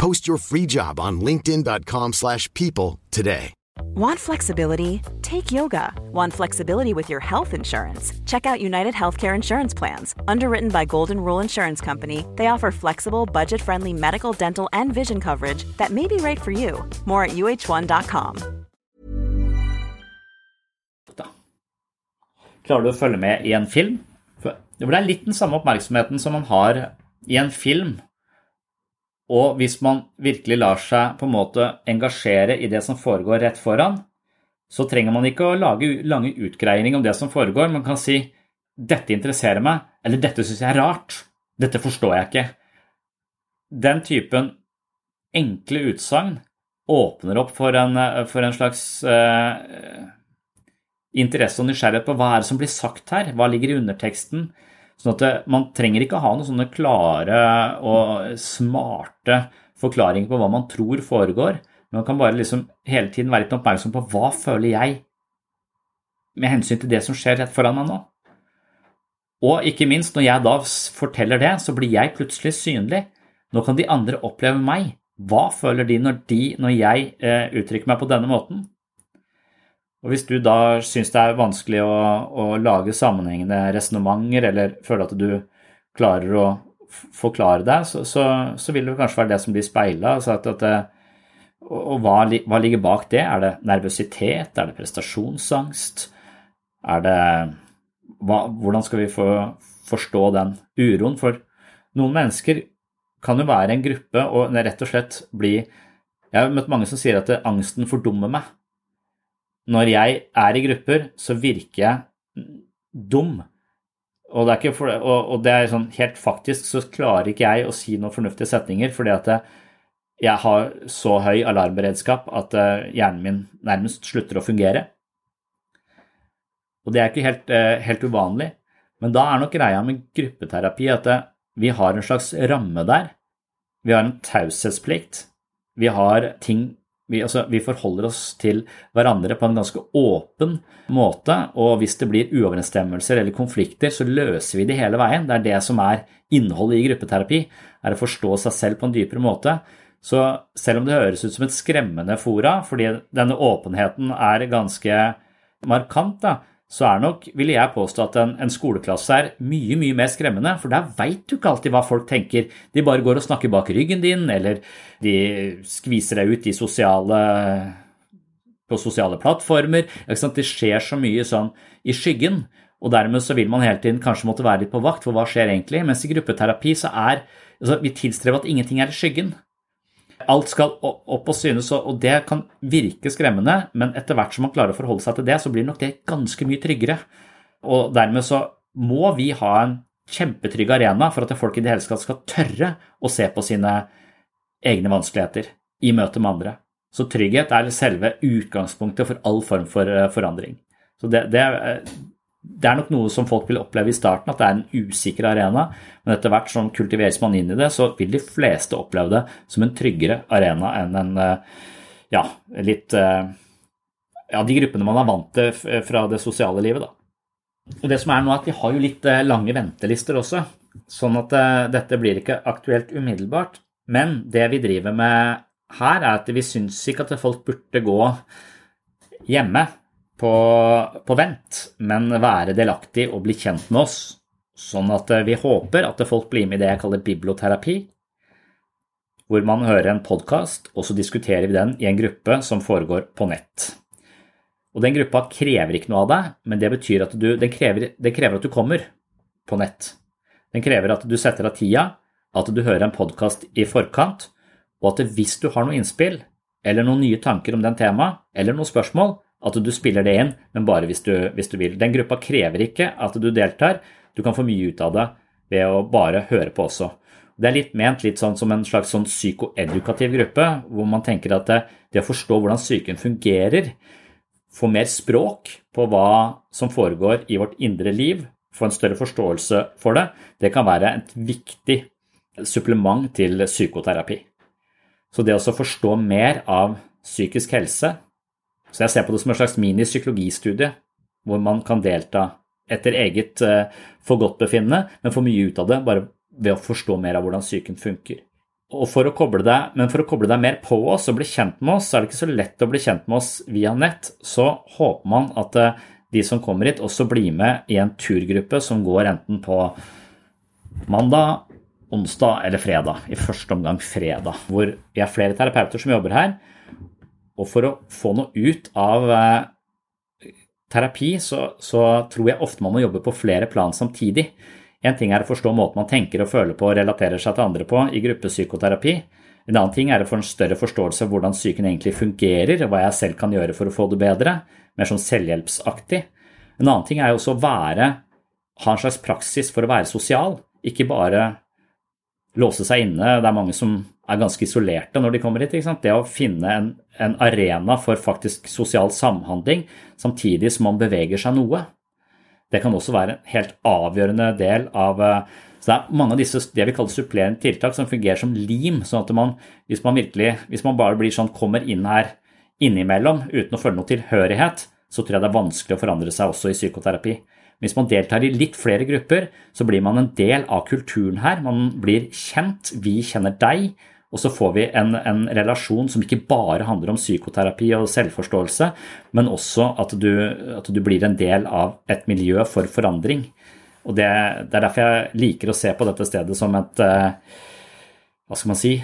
S2: Post your free job on linkedin.com slash people today.
S3: Want flexibility? Take yoga. Want flexibility with your health insurance? Check out United Healthcare Insurance Plans. Underwritten by Golden Rule Insurance Company, they offer flexible, budget-friendly medical, dental, and vision coverage that may be right for you. More at uh1.com.
S1: Klarer du å følge med i en film? Det er litt den samme oppmerksomheten som man har i en film. Og hvis man virkelig lar seg på en måte engasjere i det som foregår rett foran, så trenger man ikke å lage lange utgreiinger om det som foregår. Man kan si 'dette interesserer meg', eller 'dette syns jeg er rart', 'dette forstår jeg ikke'. Den typen enkle utsagn åpner opp for en, for en slags eh, interesse og nysgjerrighet på hva er det som blir sagt her, hva ligger i underteksten. Sånn at det, Man trenger ikke ha noen sånne klare og smarte forklaringer på hva man tror foregår, men man kan bare liksom hele tiden være litt oppmerksom på hva føler jeg med hensyn til det som skjer rett foran meg nå. Og ikke minst, når jeg da forteller det, så blir jeg plutselig synlig. Nå kan de andre oppleve meg. Hva føler de når, de, når jeg eh, uttrykker meg på denne måten? Og Hvis du da syns det er vanskelig å, å lage sammenhengende resonnementer, eller føler at du klarer å forklare deg, så, så, så, vil det kanskje være det som blir speila. Altså og, og hva, hva, ligger bak det? Er det nervøsitet? Er det prestasjonsangst? Er det hva, Hvordan skal vi få forstå den uroen? For noen mennesker kan jo være en gruppe og rett og slett bli Jeg har møtt mange som sier at angsten fordummer meg når jeg er i grupper, så virker jeg dum. Og det, er for, og, og det er sånn helt faktisk så klarer ikke jeg å si noen fornuftige setninger fordi at jeg har så høy alarmberedskap at eh, hjernen min nærmest slutter å fungere. Og det er ikke helt, eh, helt uvanlig. Men da er nok greia med gruppeterapi at eh, vi har en slags ramme der. Vi har en taushetsplikt. Vi har ting vi, altså, vi, forholder oss til hverandre på en ganske åpen måte, og hvis det blir uoverensstemmelser eller konflikter, så løser vi det hele veien. Det er det som er innholdet i gruppeterapi, er å forstå seg selv på en dypere måte. Så selv om det høres ut som et skremmende fora, fordi denne åpenheten er ganske markant, da, så er nok, vil jeg påstå, at en, en, skoleklasse er mye mye mer skremmende, for der veit du ikke alltid hva folk tenker. De bare går og snakker bak ryggen din, eller de skviser deg ut i sosiale, på sosiale plattformer. Det skjer så mye sånn i skyggen, og dermed så vil man hele tiden kanskje måtte være litt på vakt for hva skjer egentlig, mens i gruppeterapi så er altså, vi tilstreber at ingenting er i skyggen. Alt skal opp og synes, og det kan virke skremmende, men etter hvert som man klarer å forholde seg til det, så blir nok det ganske mye tryggere. Og dermed så må vi ha en kjempetrygg arena for at folk i det hele tatt skal tørre å se på sine egne vanskeligheter i møte med andre. Så trygghet er selve utgangspunktet for all form for eh, forandring. Så det, det, det er nok noe som folk vil oppleve i starten, at det er en usikker arena. Men etter hvert som kultiveres man inn i det, så vil de fleste oppleve det som en tryggere arena enn en eh, ja, litt eh, ja, de gruppene man er vant til fra det sosiale livet. Da. Og det som er nå, er at vi har jo litt eh, lange ventelister også. Sånn at dette blir ikke aktuelt umiddelbart. Men det vi driver med her, er at vi syns ikke at folk burde gå hjemme på, på, vent, men være delaktig og bli kjent med oss. Sånn at eh, vi håper at folk blir med i det jeg kaller biblioterapi, hvor man hører en podkast, og så diskuterer vi den i en gruppe som foregår på nett. Og Den gruppa krever ikke noe av deg, men det betyr at du, den, krever, den krever at du kommer på nett. Den krever at du setter av tida, at du hører en podkast i forkant, og at hvis du har noe innspill eller noen nye tanker om den temaet, eller noen spørsmål, at du spiller det inn, men bare hvis du, hvis du, vil. Den gruppa krever ikke at du deltar, du kan få mye ut av det ved å bare høre på også. Det er litt ment litt sånn som en slags sånn psykoedukativ gruppe, hvor man tenker at det, det å forstå hvordan psyken fungerer, få mer språk på hva som foregår i vårt indre liv, få en større forståelse for det, det kan være et viktig supplement til psykoterapi. Så det å forstå mer av psykisk helse, så jeg ser på det som en slags mini-psykologistudie, hvor man kan delta etter eget uh, forgodtbefinnende, men få mye ut av det bare ved å forstå mer av hvordan psyken funker. Og for å koble deg, men for å koble deg mer på oss og bli kjent med oss, så er det ikke så lett å bli kjent med oss via nett. Så håper man at uh, de som kommer hit, også blir med i en turgruppe som går enten på mandag, onsdag eller fredag. I første omgang fredag, hvor vi er flere terapeuter som jobber her og for å få noe ut av eh, terapi, så, så, tror jeg ofte man må jobbe på flere plan samtidig. En ting er å forstå måten man tenker og føler på og relaterer seg til andre på i gruppepsykoterapi, En annen ting er å få en større forståelse av hvordan psyken egentlig fungerer, og hva jeg selv kan gjøre for å få det bedre, mer sånn selvhjelpsaktig. En annen ting er jo også å være, ha en slags praksis for å være sosial, ikke bare låse seg inne. Det er mange som er ganske isolerte når de kommer hit. Det å finne en, en, arena for faktisk sosial samhandling samtidig som man beveger seg noe, det kan også være en helt avgjørende del av eh, så det er mange av disse det vi kaller supplerende tiltak som fungerer som lim. sånn at man, hvis man virkelig, hvis man bare blir sånn, kommer inn her innimellom uten å føle noe tilhørighet, så tror jeg det er vanskelig å forandre seg også i psykoterapi. Hvis man deltar i litt flere grupper, så blir man en del av kulturen her. Man blir kjent, vi kjenner deg, og så får vi en, en, relasjon som ikke bare handler om psykoterapi og selvforståelse, men også at du, at du blir en del av et miljø for forandring. Og det, det, er derfor jeg liker å se på dette stedet som et eh, hva skal man si,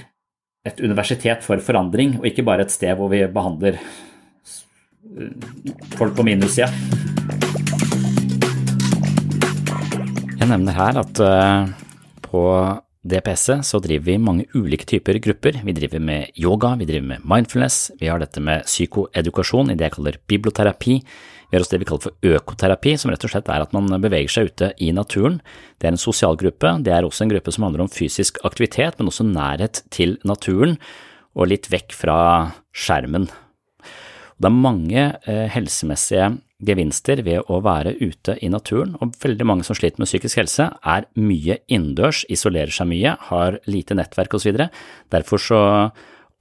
S1: et universitet for forandring, og ikke bare et sted hvor vi behandler folk på minussida. Jeg nevner her at eh, på DPS-et så driver vi mange ulike typer grupper. Vi driver med yoga, vi driver med mindfulness, vi har dette med psykoedukasjon i det jeg kaller biblioterapi. Vi har også det vi kaller for økoterapi, som rett og slett er at man beveger seg ute i naturen. Det er en sosial gruppe, det er også en gruppe som handler om fysisk aktivitet, men også nærhet til naturen, og litt vekk fra skjermen. Det er mange eh, helsemessige gevinster ved å være ute i naturen, og veldig mange som sliter med psykisk helse, er mye innendørs, isolerer seg mye, har lite nettverk osv. Derfor så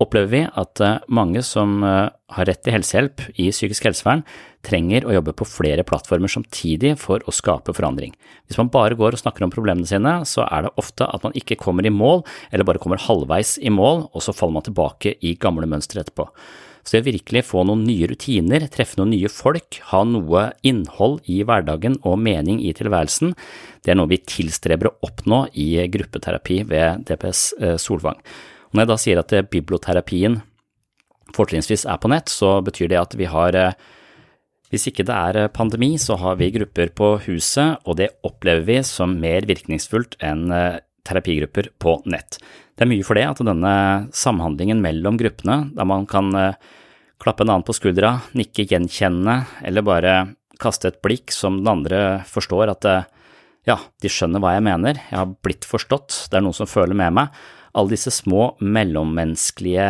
S1: opplever vi at eh, mange som eh, har rett til helsehjelp i psykisk helsevern, trenger å jobbe på flere plattformer samtidig for å skape forandring. Hvis man bare går og snakker om problemene sine, så er det ofte at man ikke kommer i mål, eller bare kommer halvveis i mål, og så faller man tilbake i gamle mønstre etterpå. Det å virkelig få noen nye rutiner, treffe noen nye folk, ha noe innhold i hverdagen og mening i tilværelsen, det er noe vi tilstreber å oppnå i gruppeterapi ved DPS eh, Solvang. Og når jeg da sier at eh, biblioterapien fortrinnsvis er på nett, så betyr det at vi har eh, hvis ikke det er pandemi, så har vi grupper på huset, og det opplever vi som mer virkningsfullt enn terapigrupper på nett. Det er mye for det at denne samhandlingen mellom gruppene, der man kan eh, klappe en annen på skuldra, nikke gjenkjennende, eller bare kaste et blikk som den andre forstår at eh, ja, de skjønner hva jeg mener, jeg har blitt forstått, det er noen som føler med meg. Alle disse små mellommenneskelige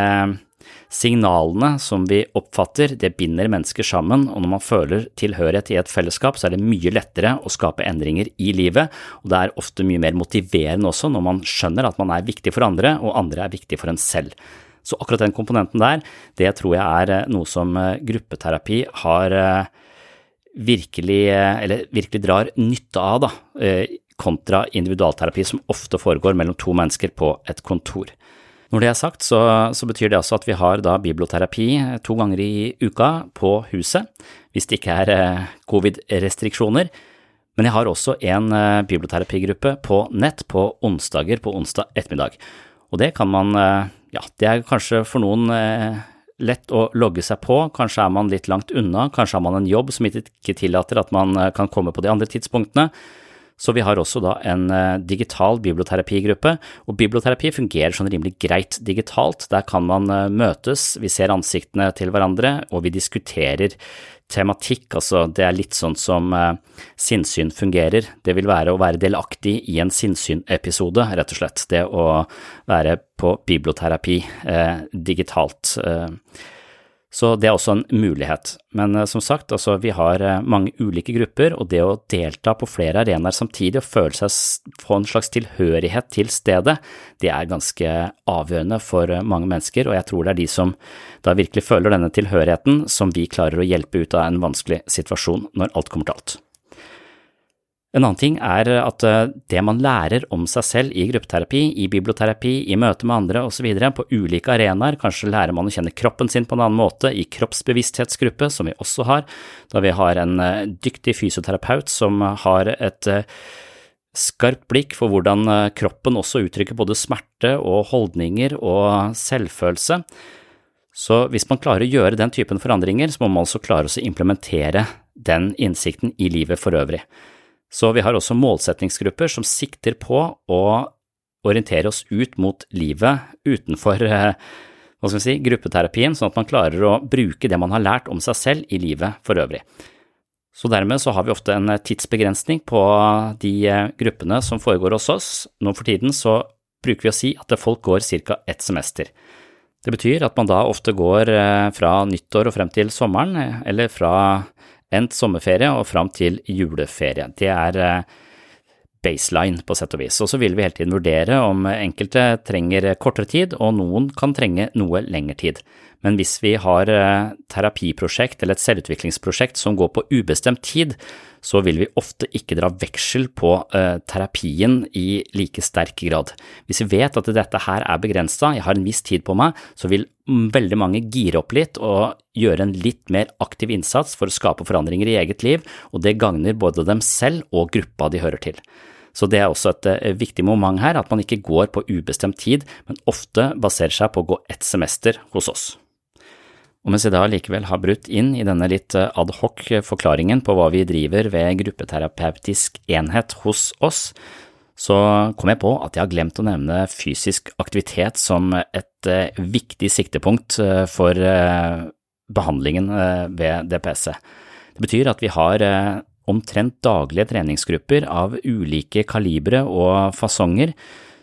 S1: Signalene som vi oppfatter, det binder mennesker sammen, og når man føler tilhørighet i et fellesskap, så er det mye lettere å skape endringer i livet, og det er ofte mye mer motiverende også når man skjønner at man er viktig for andre, og andre er viktig for en selv. Så akkurat den komponenten der, det tror jeg er eh, noe som eh, gruppeterapi har eh, virkelig, eller virkelig drar nytte av, da, kontra individualterapi som ofte foregår mellom to mennesker på et kontor. Når det er sagt, så, så, betyr det altså at vi har da biblioterapi to ganger i uka på huset, hvis det ikke er eh, covid-restriksjoner. Men jeg har også en eh, biblioterapigruppe på nett på onsdager på onsdag ettermiddag. Og det kan man, eh, ja, det er kanskje for noen lett å logge seg på, kanskje er man litt langt unna, kanskje har man en jobb som ikke tillater at man kan komme på de andre tidspunktene. Så vi har også da en eh, digital biblioterapigruppe, og biblioterapi fungerer sånn rimelig greit digitalt. Der kan man eh, møtes, vi ser ansiktene til hverandre, og vi diskuterer tematikk, altså det er litt sånn som uh, sinnssyn fungerer. Det vil være å være delaktig i en sinnssyn-episode, rett og slett. Det å være på biblioterapi eh, digitalt. Uh, så det er også en mulighet. Men eh, som sagt, altså, vi har eh, mange ulike grupper, og det å delta på flere arenaer samtidig og føle seg få en slags tilhørighet til stedet, det er ganske avgjørende for eh, mange mennesker, og jeg tror det er de som da virkelig føler denne tilhørigheten, som vi klarer å hjelpe ut av en vanskelig situasjon når alt kommer til alt. En annen ting er at eh, det man lærer om seg selv i gruppeterapi, i biblioterapi, i møte med andre osv. på ulike arenaer, kanskje lærer man å kjenne kroppen sin på en annen måte i kroppsbevissthetsgruppe, som vi også har, da vi har en eh, dyktig fysioterapeut som har et eh, skarpt blikk for hvordan kroppen også uttrykker både smerte og holdninger og selvfølelse. Så hvis man klarer å gjøre den typen forandringer, så må man også klare å implementere den innsikten i livet for øvrig. Så vi har også målsettingsgrupper som sikter på å orientere oss ut mot livet utenfor hva skal vi si, gruppeterapien, sånn at man klarer å bruke det man har lært om seg selv i livet for øvrig. Så dermed så har vi ofte en tidsbegrensning på de gruppene som foregår hos oss. Nå for tiden så bruker vi å si at folk går ca. ett semester. Det betyr at man da ofte går fra nyttår og frem til sommeren, eller fra endt sommerferie og fram til juleferie. Det er baseline, på sett og vis. Og så vil vi hele tiden vurdere om enkelte trenger kortere tid, og noen kan trenge noe lengre tid. Men hvis vi har eh, terapiprosjekt eller et selvutviklingsprosjekt som går på ubestemt tid, så vil vi ofte ikke dra veksel på uh, terapien i like sterk grad. Hvis vi vet at dette her er begrensa, jeg har en viss tid på meg, så vil veldig mange gire opp litt og gjøre en litt mer aktiv innsats for å skape forandringer i eget liv, og det gagner både dem selv og gruppa de hører til. Så det er også et eh, viktig moment her, at man ikke går på ubestemt tid, men ofte baserer seg på å gå ett semester hos oss. Og mens jeg da likevel har brutt inn i denne litt eh, adhoc forklaringen på hva vi driver ved gruppeterapeutisk enhet hos oss, så kom jeg på at jeg har glemt å nevne fysisk aktivitet som et eh, viktig siktepunkt for behandlingen ved DPS. Det betyr at vi har omtrent daglige treningsgrupper av ulike kalibre og fasonger,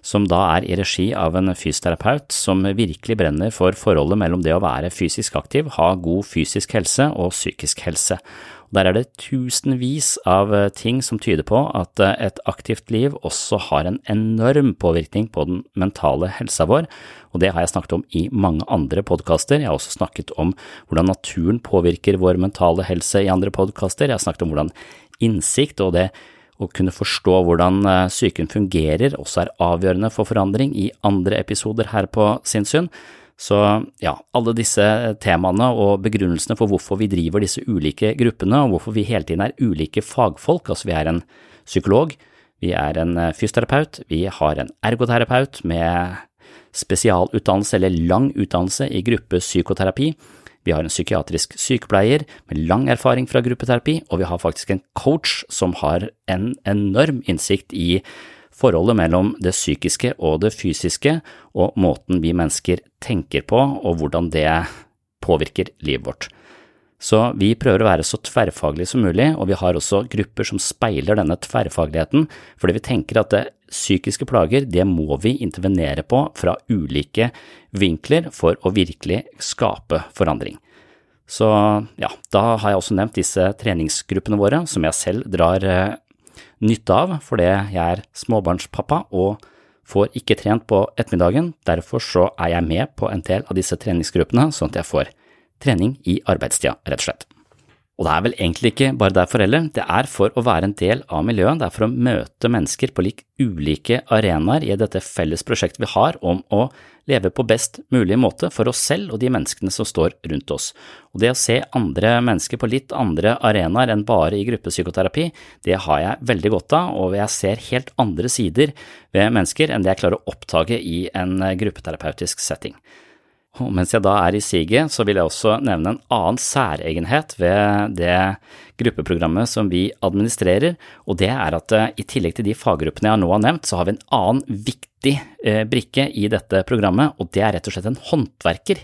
S1: som da er i regi av en fysioterapeut som virkelig brenner for forholdet mellom det å være fysisk aktiv, ha god fysisk helse og psykisk helse. Der er det tusenvis av ting som tyder på at et aktivt liv også har en enorm påvirkning på den mentale helsa vår, og det har jeg snakket om i mange andre podkaster. Jeg har også snakket om hvordan naturen påvirker vår mentale helse i andre podkaster. Jeg har snakket om hvordan innsikt og det å kunne forstå hvordan eh, psyken fungerer også er avgjørende for forandring i andre episoder her på Sinnssyn. Så ja, alle disse temaene og begrunnelsene for hvorfor vi driver disse ulike gruppene, og hvorfor vi hele tiden er ulike fagfolk, altså vi er en psykolog, vi er en eh, fysioterapeut, vi har en ergoterapeut med spesialutdannelse eller lang utdannelse i gruppepsykoterapi. Vi har en psykiatrisk sykepleier med lang erfaring fra gruppeterapi, og vi har faktisk en coach som har en enorm innsikt i forholdet mellom det psykiske og det fysiske, og måten vi mennesker tenker på, og hvordan det påvirker livet vårt. Så vi prøver å være så tverrfaglige som mulig, og vi har også grupper som speiler denne tverrfagligheten, fordi vi tenker at det psykiske plager, det må vi intervenere på fra ulike vinkler for å virkelig skape forandring. Så ja, da har jeg også nevnt disse treningsgruppene våre, som jeg selv drar eh, nytte av fordi jeg er småbarnspappa og får ikke trent på ettermiddagen. Derfor så er jeg med på en del av disse treningsgruppene, sånn at jeg får trening i arbeidstida, rett og slett. Og det er vel egentlig ikke bare derfor heller, det er for å være en del av miljøet, det er for å møte mennesker på lik ulike arenaer i dette felles prosjektet vi har om å leve på best mulig måte for oss selv og de menneskene som står rundt oss. Og det å se andre mennesker på litt andre arenaer enn bare i gruppepsykoterapi, det har jeg veldig godt av, og jeg ser helt andre sider ved mennesker enn det jeg klarer å oppdage i en gruppeterapeutisk setting. Og mens jeg da er i siget, så vil jeg også nevne en annen særegenhet ved det gruppeprogrammet som vi administrerer, og det er at eh, i tillegg til de faggruppene jeg nå har nevnt, så har vi en annen viktig eh, brikke i dette programmet, og det er rett og slett en håndverker.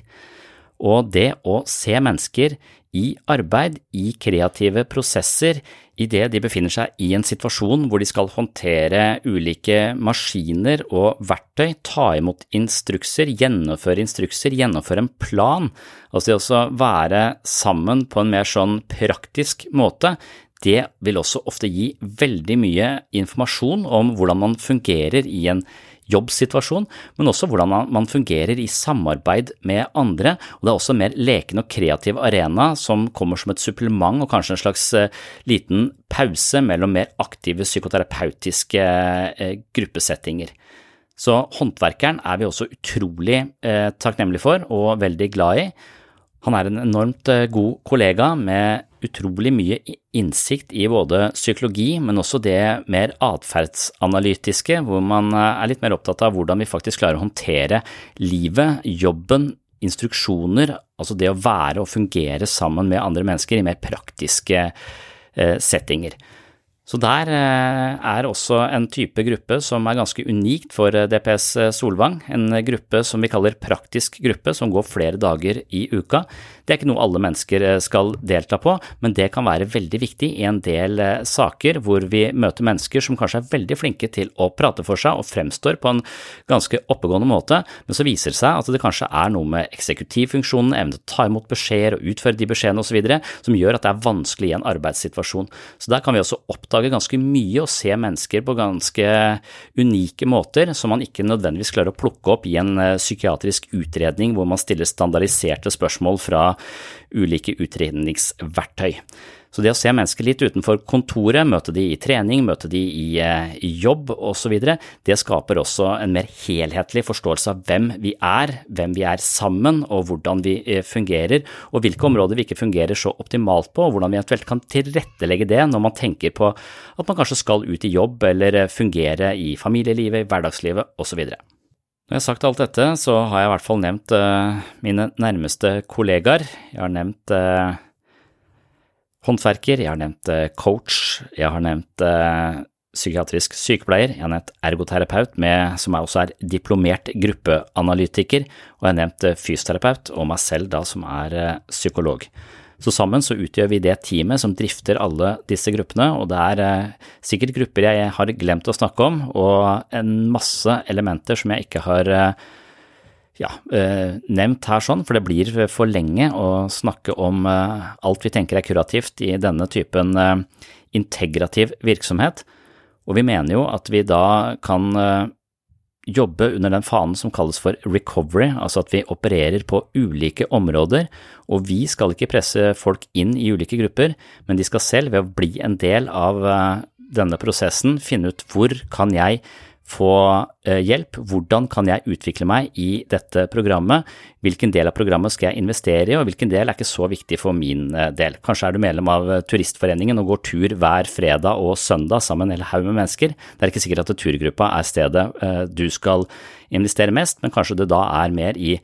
S1: Og det å se mennesker i arbeid, i kreative prosesser, idet de befinner seg i en situasjon hvor de skal håndtere ulike maskiner og verktøy, ta imot instrukser, gjennomføre instrukser, gjennomføre en plan, altså det å være sammen på en mer sånn praktisk måte, det vil også ofte gi veldig mye informasjon om hvordan man fungerer i en jobbsituasjon, men også hvordan man fungerer i samarbeid med andre. og Det er også en mer leken og kreativ arena som kommer som et supplement og kanskje en slags eh, liten pause mellom mer aktive psykoterapeutiske eh, gruppesettinger. Så håndverkeren er vi også utrolig eh, takknemlige for og veldig glad i. Han er en enormt god kollega med utrolig mye innsikt i både psykologi, men også det mer atferdsanalytiske, hvor man eh, er litt mer opptatt av hvordan vi faktisk klarer å håndtere livet, jobben, instruksjoner, altså det å være og fungere sammen med andre mennesker i mer praktiske eh, settinger. Så der eh, er også en type gruppe som er ganske unikt for eh, DPS eh, Solvang, en gruppe som vi kaller praktisk gruppe, som går flere dager i uka. Det er ikke noe alle mennesker skal delta på, men det kan være veldig viktig i en del saker hvor vi møter mennesker som kanskje er veldig flinke til å prate for seg og fremstår på en ganske oppegående måte, men så viser det seg at det kanskje er noe med eksekutivfunksjonen, evne til å ta imot beskjeder og utføre de beskjedene osv., som gjør at det er vanskelig i en arbeidssituasjon. Så der kan vi også oppdage oppdage ganske mye og se mennesker på ganske unike måter som man ikke nødvendigvis klarer å plukke opp i en eh, psykiatrisk utredning hvor man stiller standardiserte spørsmål fra ulike utredningsverktøy. Så det å se mennesker litt utenfor kontoret, møte de i trening, møte de i, eh, i jobb osv., det skaper også en mer helhetlig forståelse av hvem vi er, hvem vi er sammen og hvordan vi eh, fungerer, og hvilke områder vi ikke fungerer så optimalt på, og hvordan vi eventuelt kan tilrettelegge det når man tenker på at man kanskje skal ut i jobb eller eh, fungere i familielivet, i hverdagslivet osv. Når jeg har sagt alt dette, så har jeg i hvert fall nevnt mine nærmeste kollegaer. Jeg har nevnt håndverker, jeg har nevnt eh, coach, jeg har nevnt eh, psykiatrisk sykepleier, jeg har nevnt ergoterapeut, med, som også er diplomert gruppeanalytiker, og jeg har nevnt eh, fysioterapeut og meg selv da som er psykolog. Så sammen så utgjør vi det teamet som drifter alle disse gruppene, og det er sikkert grupper jeg har glemt å snakke om, og en masse elementer som jeg ikke har ja, eh, nevnt her sånn, for det blir for lenge å snakke om eh, alt vi tenker er kurativt i denne typen eh, integrativ virksomhet, og vi mener jo at vi da kan jobbe under den fanen som kalles for recovery, altså at vi opererer på ulike områder, og vi skal ikke presse folk inn i ulike grupper, men de skal selv, ved å bli en del av denne prosessen, finne ut hvor kan jeg få eh, hjelp. Hvordan kan jeg utvikle meg i dette programmet? Hvilken del av programmet skal jeg investere i, og hvilken del er ikke så viktig for min eh, del? Kanskje er du medlem av eh, Turistforeningen og går tur hver fredag og søndag sammen med en haug med mennesker. Det er ikke sikkert at turgruppa er stedet du skal investere mest, men kanskje det da er mer i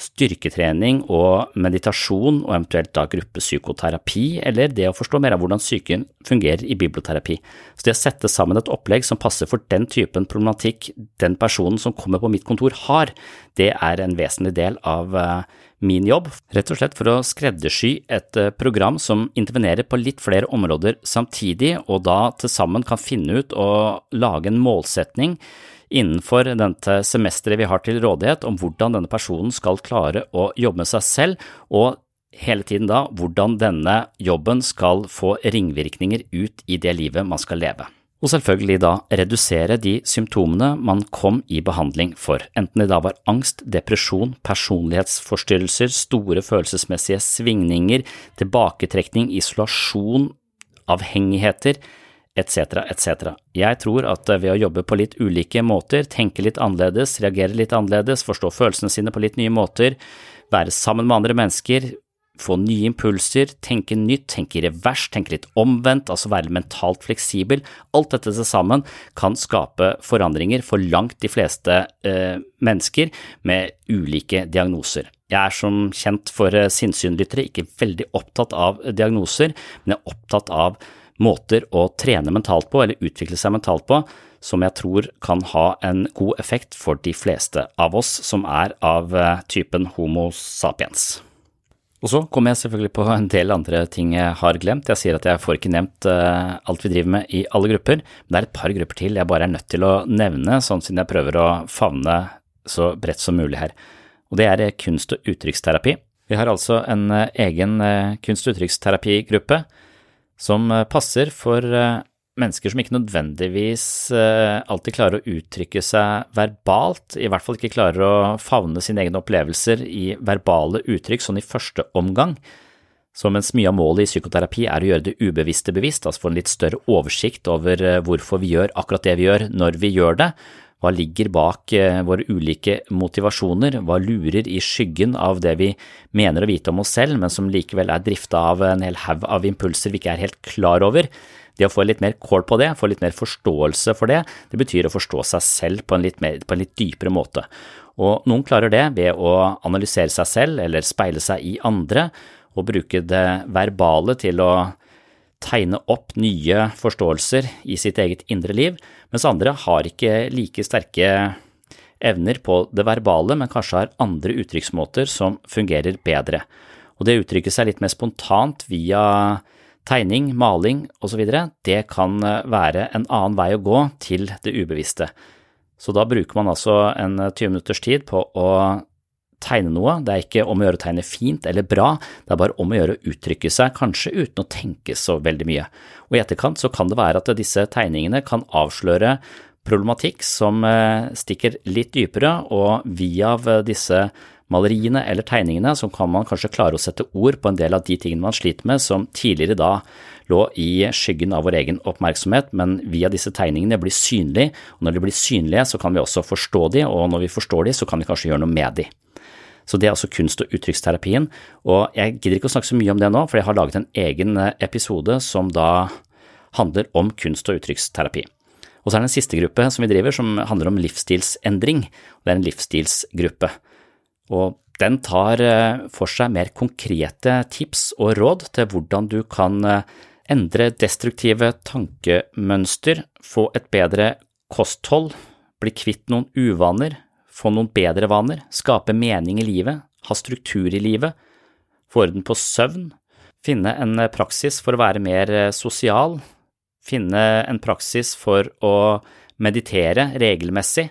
S1: styrketrening og meditasjon og eventuelt da gruppepsykoterapi, eller det å forstå mer av hvordan psyken fungerer i biblioterapi. Så det å sette sammen et opplegg som passer for den typen problematikk den personen som kommer på mitt kontor har, det er en vesentlig del av eh, min jobb, rett og slett for å skreddersy et eh, program som intervenerer på litt flere områder samtidig, og da til sammen kan finne ut og lage en målsetning innenfor dette semesteret vi har til rådighet om hvordan denne personen skal klare å jobbe med seg selv, og hele tiden da hvordan denne jobben skal få ringvirkninger ut i det livet man skal leve. Og selvfølgelig da redusere de symptomene man kom i behandling for, enten det da var angst, depresjon, personlighetsforstyrrelser, store følelsesmessige svingninger, tilbaketrekning, isolasjon, avhengigheter, etc., etc. Jeg tror at ved å jobbe på litt ulike måter, tenke litt annerledes, reagere litt annerledes, forstå følelsene sine på litt nye måter, være sammen med andre mennesker, få nye impulser, tenke nytt, tenke i revers, tenke litt omvendt, altså være mentalt fleksibel, alt dette til sammen kan skape forandringer for langt de fleste eh, mennesker med ulike diagnoser. Jeg er som kjent for eh, sinnssynlyttere ikke veldig opptatt av diagnoser, men jeg er opptatt av måter å trene mentalt på eller utvikle seg mentalt på som jeg tror kan ha en god effekt for de fleste av oss som er av eh, typen homo sapiens. Og så kommer jeg selvfølgelig på en del andre ting jeg har glemt. Jeg sier at jeg får ikke nevnt uh, alt vi driver med i alle grupper, men det er et par grupper til jeg bare er nødt til å nevne, sånn siden jeg prøver å favne så bredt som mulig her. Og det er kunst- og uttrykksterapi. Vi har altså en egen kunst- og uttrykksterapigruppe som eh, passer for eh, mennesker som ikke nødvendigvis eh, alltid klarer å uttrykke seg verbalt, i hvert fall ikke klarer å favne sine egne opplevelser i verbale uttrykk sånn i første omgang. Så mens mye av målet i psykoterapi er å gjøre det ubevisste bevisst, altså få en litt større oversikt over hvorfor vi gjør akkurat det vi gjør når vi gjør det, hva ligger bak eh, våre ulike motivasjoner? Hva lurer i skyggen av det vi mener å vite om oss selv, men som likevel er drifta av en hel haug av impulser vi ikke er helt klar over? Det å få litt mer kål på det, få litt mer forståelse for det, det betyr å forstå seg selv på en litt, mer, på en litt dypere måte. Og noen klarer det ved å analysere seg selv eller speile seg i andre, og bruke det verbale til å tegne opp nye forståelser i sitt eget indre liv, mens andre har ikke like sterke evner på det verbale, men kanskje har andre uttrykksmåter som fungerer bedre. Og det å uttrykke seg litt mer spontant via tegning, maling osv., det kan være en annen vei å gå til det ubevisste. Så da bruker man altså en 20 minutters tid på å tegne noe. Det er ikke om å gjøre å tegne fint eller bra, det er bare om å gjøre å uttrykke seg, kanskje uten å tenke så veldig mye. Og i etterkant så kan det være at disse tegningene kan avsløre problematikk som eh, stikker litt dypere, og via disse maleriene eller tegningene så kan man kanskje klare å sette ord på en del av de tingene man sliter med som tidligere da lå i skyggen av vår egen oppmerksomhet, men via disse tegningene blir synlige, og når de blir synlige så kan vi også forstå de, og når vi forstår de så kan vi kanskje gjøre noe med de. Så det er altså kunst- og uttrykksterapien, og jeg gidder ikke å snakke så mye om det nå, for jeg har laget en egen episode som da handler om kunst- og uttrykksterapi. Og så er det en siste gruppe som vi driver, som handler om livsstilsendring. Det er en livsstilsgruppe. Og den tar eh, for seg mer konkrete tips og råd til hvordan du kan eh, endre destruktive tankemønster, få et bedre kosthold, bli kvitt noen uvaner, få noen bedre vaner, skape mening i livet, ha struktur i livet, få orden på søvn, finne en eh, praksis for å være mer sosial, finne en praksis for å meditere regelmessig,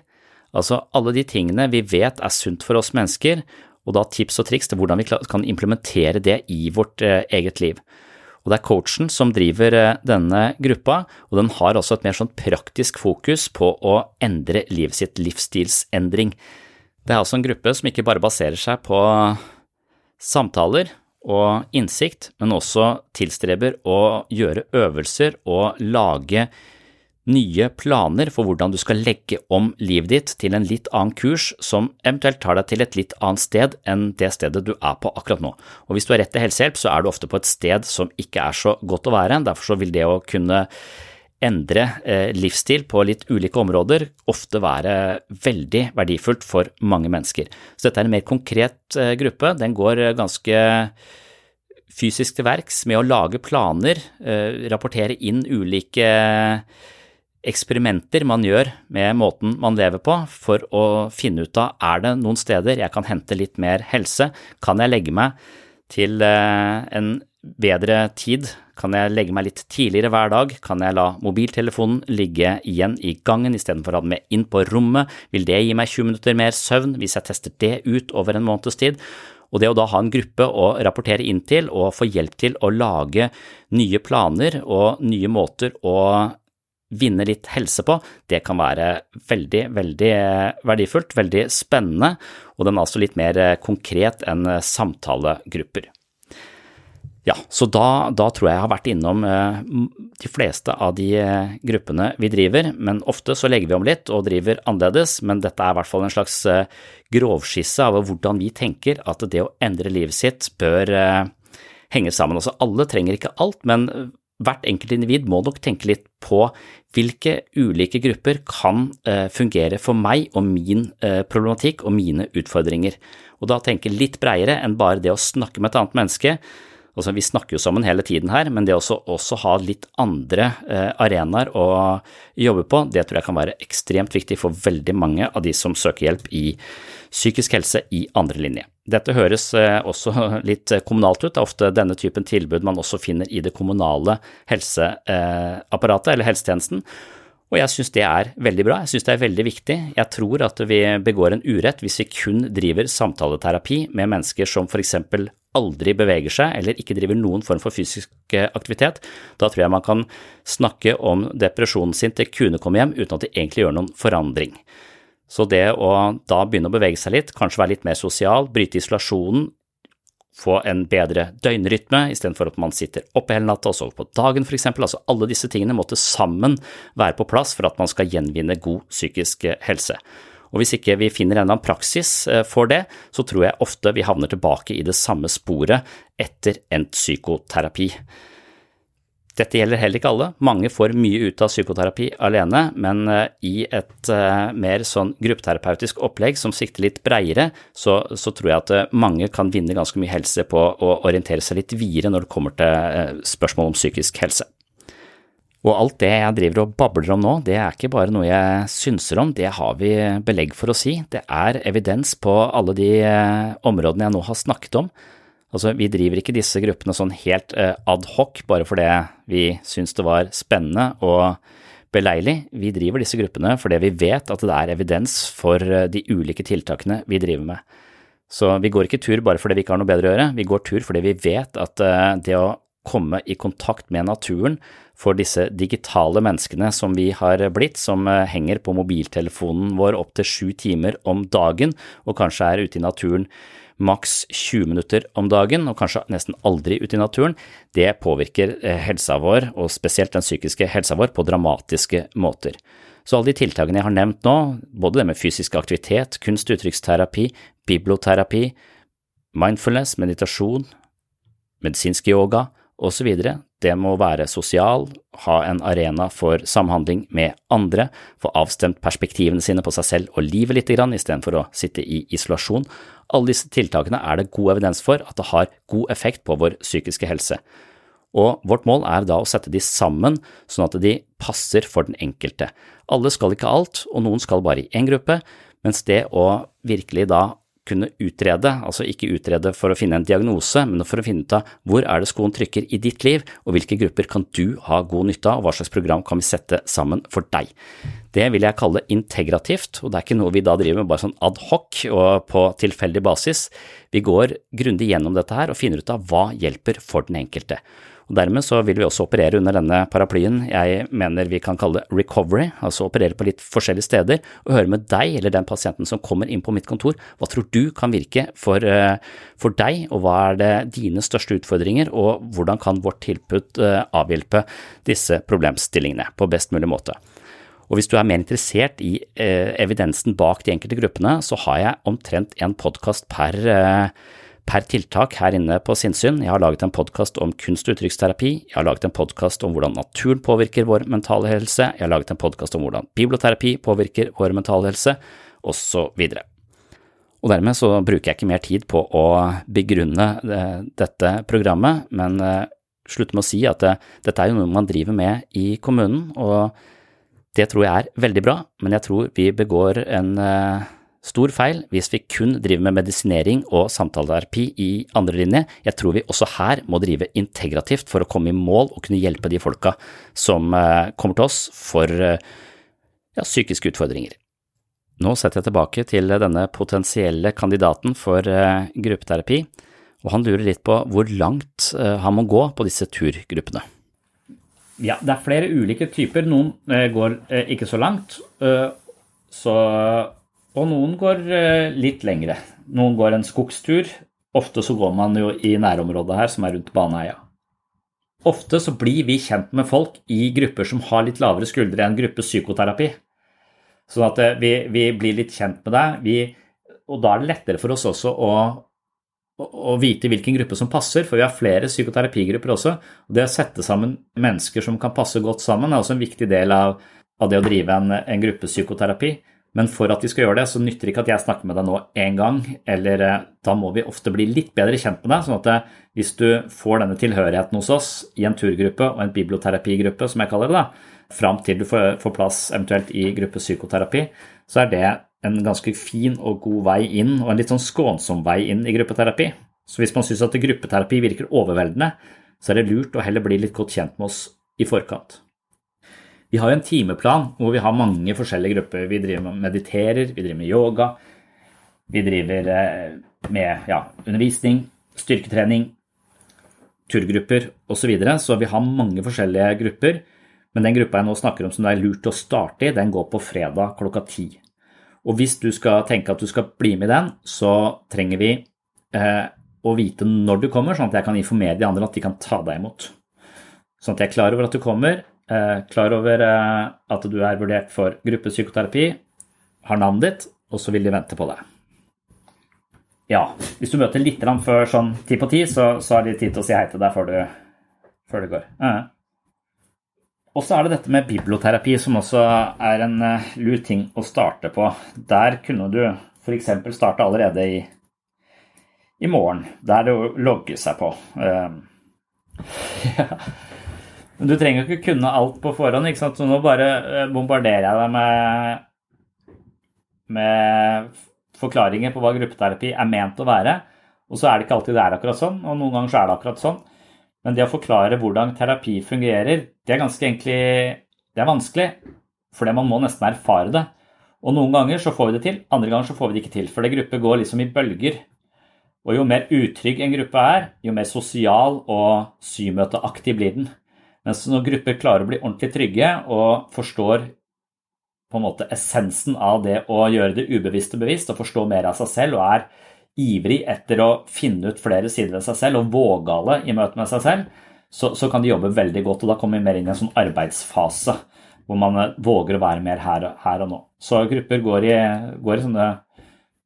S1: altså alle de tingene vi vet er sunt for oss mennesker, og da tips og triks til hvordan vi kan implementere det i vårt eh, eget liv. Og Det er coachen som driver eh, denne gruppa, og den har også et mer sånn praktisk fokus på å endre livet sitt, livsstilsendring. Det er altså en gruppe som ikke bare baserer seg på samtaler og innsikt, men også tilstreber å gjøre øvelser og lage nye planer for hvordan du skal legge om livet ditt til en litt annen kurs som eventuelt tar deg til et litt annet sted enn det stedet du er på akkurat nå. Og hvis du har rett til helsehjelp, så er du ofte på et sted som ikke er så godt å være, derfor vil det å kunne endre eh, livsstil på litt ulike områder ofte være veldig verdifullt for mange mennesker. Så dette er en mer konkret eh, gruppe, den går eh, ganske fysisk til verks med å lage planer, rapportere inn ulike eksperimenter man gjør med måten man lever på for å finne ut av er det noen steder jeg kan hente litt mer helse, kan jeg legge meg til en bedre tid kan jeg legge meg litt tidligere hver dag? Kan jeg la mobiltelefonen ligge igjen i gangen istedenfor å ha den med inn på rommet? Vil det gi meg 20 minutter mer søvn hvis jeg tester det ut over en måneds tid? Og det å da ha en gruppe å rapportere inn til og få hjelp til å lage nye planer og nye måter å vinne litt helse på, det kan være veldig, veldig verdifullt, veldig spennende, og den er altså litt mer konkret enn samtalegrupper. Ja, så da, da, tror jeg jeg har vært innom eh, de fleste av de eh, gruppene vi driver, men ofte så legger vi om litt og driver annerledes, men dette er i hvert fall en slags eh, grovskisse av hvordan vi tenker at det å endre livet sitt bør henge sammen. Altså alle trenger ikke alt, men hvert enkelt individ må nok tenke litt på hvilke ulike grupper kan fungere for meg og min problematikk og mine utfordringer, og da tenke litt bredere enn bare det å snakke med et annet menneske Altså, vi snakker jo sammen hele tiden her, men det å også, også, ha litt andre eh, arenaer å jobbe på, det tror jeg kan være ekstremt viktig for veldig mange av de som søker hjelp i psykisk helse i andre linje. Dette høres eh, også <laughs> litt kommunalt ut, det er ofte denne typen tilbud man også finner i det kommunale helseapparatet eller helsetjenesten. Og jeg synes det er veldig bra, jeg synes det er veldig viktig. Jeg tror at vi begår en urett hvis vi kun driver samtaleterapi med mennesker som for eksempel aldri beveger seg eller ikke driver noen form for fysisk eh, aktivitet. Da tror jeg man kan snakke om depresjonen sin til kuene kommer hjem uten at de egentlig gjør noen forandring. Så det å da begynne å bevege seg litt, kanskje være litt mer sosial, bryte isolasjonen, få en bedre døgnrytme istedenfor at man sitter oppe hele natta og sover på dagen f.eks. Altså alle disse tingene måtte sammen være på plass for at man skal gjenvinne god psykisk helse. Og hvis ikke vi finner en eller annen praksis eh, for det, så tror jeg ofte vi havner tilbake i det samme sporet etter endt psykoterapi. Dette gjelder heller ikke alle. Mange får mye ut av psykoterapi alene, men eh, i et uh, mer sånn gruppeterapeutisk opplegg som sikter litt breiere, så, så, tror jeg at eh, mange kan vinne ganske mye helse på å orientere seg litt videre når det kommer til spørsmål om psykisk helse. Og alt det jeg driver og babler om nå, det er ikke bare noe jeg synser om, det har vi belegg for å si. Det er evidens på alle de uh, områdene jeg nå har snakket om. Altså, vi driver ikke disse gruppene sånn helt uh, ad hoc bare fordi vi syns det var spennende og beleilig. Vi driver disse gruppene fordi vi vet at det er evidens for uh, de ulike tiltakene vi driver med. Så vi går ikke tur bare fordi vi ikke har noe bedre å gjøre, vi går tur fordi vi vet at det å komme i kontakt med naturen for disse digitale menneskene som vi har blitt, som henger på mobiltelefonen vår opptil sju timer om dagen og kanskje er ute i naturen maks 20 minutter om dagen, og kanskje nesten aldri ute i naturen, det påvirker eh, helsa vår, og spesielt den psykiske helsa vår, på dramatiske måter. Så alle de tiltakene jeg har nevnt nå, både det med fysisk aktivitet, kunst- og uttrykksterapi, biblioterapi, mindfulness, meditasjon, medisinsk yoga osv., det må være sosial, ha en arena for samhandling med andre, få avstemt perspektivene sine på seg selv og livet litt istedenfor å sitte i isolasjon. Alle disse tiltakene er det god evidens for at det har god effekt på vår psykiske helse. Og vårt mål er da å sette de sammen sånn at de passer for den enkelte. Alle skal ikke alt, og noen skal bare i én gruppe, mens det å virkelig da kunne utrede, altså ikke utrede for å finne en diagnose, men for å finne ut av hvor er det skoen trykker i ditt liv, og hvilke grupper kan du ha god nytte av, og hva slags program kan vi sette sammen for deg. Det vil jeg kalle integrativt, og det er ikke noe vi da driver med bare sånn ad hoc og på tilfeldig basis. Vi går grundig gjennom dette her og finner ut av hva hjelper for den enkelte. Og Dermed så vil vi også operere under denne paraplyen jeg mener vi kan kalle recovery, altså operere på litt forskjellige steder, og høre med deg eller den pasienten som kommer inn på mitt kontor, hva tror du kan virke for, eh, for deg, og hva er det dine største utfordringer, og hvordan kan vårt tilbud eh, avhjelpe disse problemstillingene på best mulig måte. Og hvis du er mer interessert i eh, evidensen bak de enkelte gruppene, så har jeg omtrent en podkast per eh, per tiltak her inne på sinnssyn. Jeg har laget en podkast om kunst- og uttrykksterapi, jeg har laget en podkast om hvordan naturen påvirker vår mentale helse, jeg har laget en podkast om hvordan biblioterapi påvirker vår mentale helse, osv. Og dermed så bruker jeg ikke mer tid på å begrunne eh, dette programmet, men eh, slutter med å si at eh, dette er jo noe man driver med i kommunen, og det tror jeg er veldig bra, men jeg tror vi begår en Stor feil hvis vi kun driver med medisinering og samtaleterapi i andre linje. Jeg tror vi også her må drive integrativt for å komme i mål og kunne hjelpe de folka som eh, kommer til oss for eh, ja, psykiske utfordringer. Nå setter jeg tilbake til denne potensielle kandidaten for eh, gruppeterapi, og han lurer litt på hvor langt han må gå på disse turgruppene. Ja, det er flere ulike typer. Noen går ikke så langt. Så og noen går eh, litt lengre. Noen går en skogstur. Ofte så går man jo i nærområdet her, som er rundt Baneheia. Ofte så blir vi kjent med folk i grupper som har litt lavere skuldre enn gruppe psykoterapi. Sånn at eh, vi, vi blir litt kjent med deg. Vi, og da er det lettere for oss også å, å, å, vite hvilken gruppe som passer, for vi har flere psykoterapigrupper også. Og det å sette sammen mennesker som kan passe godt sammen, er også en viktig del av, av det å drive en, en gruppe psykoterapi. Men for at vi skal gjøre det, så nytter det ikke at jeg snakker med deg nå én gang, eller eh, da må vi ofte bli litt bedre kjent med deg. sånn at eh, hvis du får denne tilhørigheten hos oss i en turgruppe og en biblioterapigruppe, som jeg kaller det, da, fram til du får, plass eventuelt i gruppe psykoterapi, så er det en ganske fin og god vei inn, og en litt sånn skånsom vei inn i gruppeterapi. Så hvis man syns at gruppeterapi virker overveldende, så er det lurt å heller bli litt godt kjent med oss i forkant. Vi har jo en timeplan hvor vi har mange forskjellige grupper. Vi driver med mediterer, vi driver med yoga, vi driver eh, med ja, undervisning, styrketrening, turgrupper osv. Så, videre. så vi har mange forskjellige grupper. Men den gruppa jeg nå snakker om som det er lurt å starte i, den går på fredag klokka ti. Og hvis du skal tenke at du skal bli med i den, så trenger vi eh, å vite når du kommer, sånn at jeg kan informere de andre at de kan ta deg imot. Sånn at jeg er klar over at du kommer, klar over eh, at du er vurdert for gruppepsykoterapi, har navnet ditt, og så vil de vente på deg. Ja, hvis du møter litt før sånn ti på ti, så, så har de tid til å si hei til deg før du, før du går. Og så er det dette med biblioterapi, som også er en uh, lur ting å starte på. Der kunne du f.eks. starte allerede i, i morgen, der det logger seg på. Uh, <laughs> ja. Du trenger jo ikke kunne alt på forhånd, ikke sant? så nå bare eh, bombarderer jeg deg med, med forklaringer på hva gruppeterapi er ment å være. Og så er det ikke alltid det er akkurat sånn, og noen ganger så er det akkurat sånn. Men det å forklare hvordan terapi fungerer, det er ganske egentlig det er vanskelig. Fordi man må nesten erfare det. Og noen ganger så får vi det til, andre ganger så får vi det ikke til. For det gruppe går liksom i bølger. Og jo mer utrygg en gruppe er, jo mer sosial og symøteaktig blir den. Mens når grupper klarer å bli ordentlig trygge og forstår på en måte essensen av det å gjøre det ubevisste bevisst og forstå mer av seg selv og er ivrig etter å finne ut flere sider ved seg selv og vågale i møte med seg selv, så, så, kan de jobbe veldig godt. Og da kommer vi mer inn i en sånn arbeidsfase hvor man våger å være mer her, her og nå. Så grupper går i, går i sånne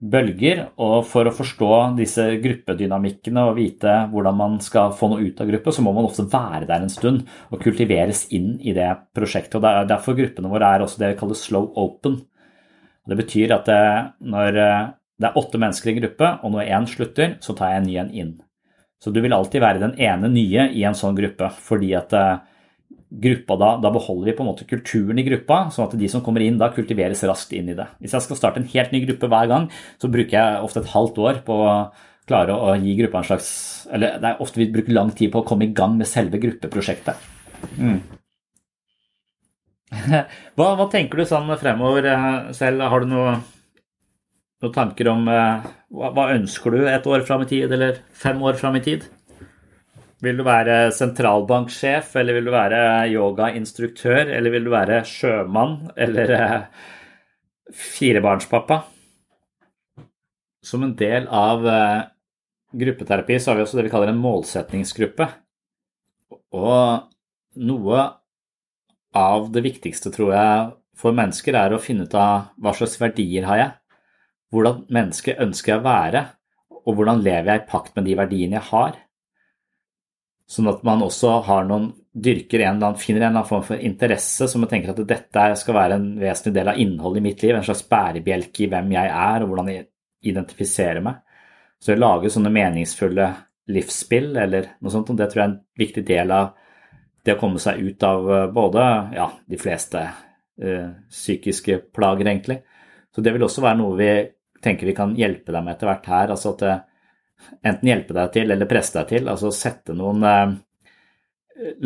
S1: bølger, og for å forstå disse gruppedynamikkene og vite hvordan man skal få noe ut av gruppe, så må man ofte være der en stund og kultiveres inn i det prosjektet. og Derfor gruppene våre er også det vi kaller slow open. Det betyr at det, når eh, det er åtte mennesker i en gruppe, og når én slutter, så tar jeg en ny en inn. Så du vil alltid være den ene nye i en sånn gruppe, fordi at eh, gruppa da, da beholder vi på en måte kulturen i gruppa, sånn at de som kommer inn da kultiveres raskt inn i det. Hvis jeg skal starte en helt ny gruppe hver gang, så bruker jeg ofte et halvt år på å klare å gi gruppa en slags Eller det er ofte vi bruker lang tid på å komme i gang med selve gruppeprosjektet. Mm. <laughs> Hva, hva, tenker du sånn fremover eh, selv? Har du noe noen tanker om eh, hva, hva, ønsker du et år fram i tid, eller fem år fram i tid? Vil du være sentralbanksjef, eller vil du være yogainstruktør, eller vil du være sjømann, eller eh, firebarnspappa? Som en del av eh, gruppeterapi så har vi også det vi kaller en målsetningsgruppe. Og noe av det viktigste, tror jeg, for mennesker er å finne ut av hva slags verdier har jeg hvordan menneske ønsker jeg å være, og hvordan lever jeg i pakt med de verdiene jeg har. Sånn at man også har noen, dyrker en eller annen, finner en eller annen form for interesse som man tenker at dette skal være en vesentlig del av innholdet i mitt liv, en slags bærebjelke i hvem jeg er og hvordan jeg identifiserer meg. Så å lage sånne meningsfulle livsspill eller noe sånt, det tror jeg er en viktig del av det å komme seg ut av eh, både ja, de fleste uh, psykiske plager, egentlig. Så det vil også være noe vi tenker vi kan hjelpe deg med etter hvert her. altså at eh, Enten hjelpe deg til eller presse deg til. altså sette noen eh,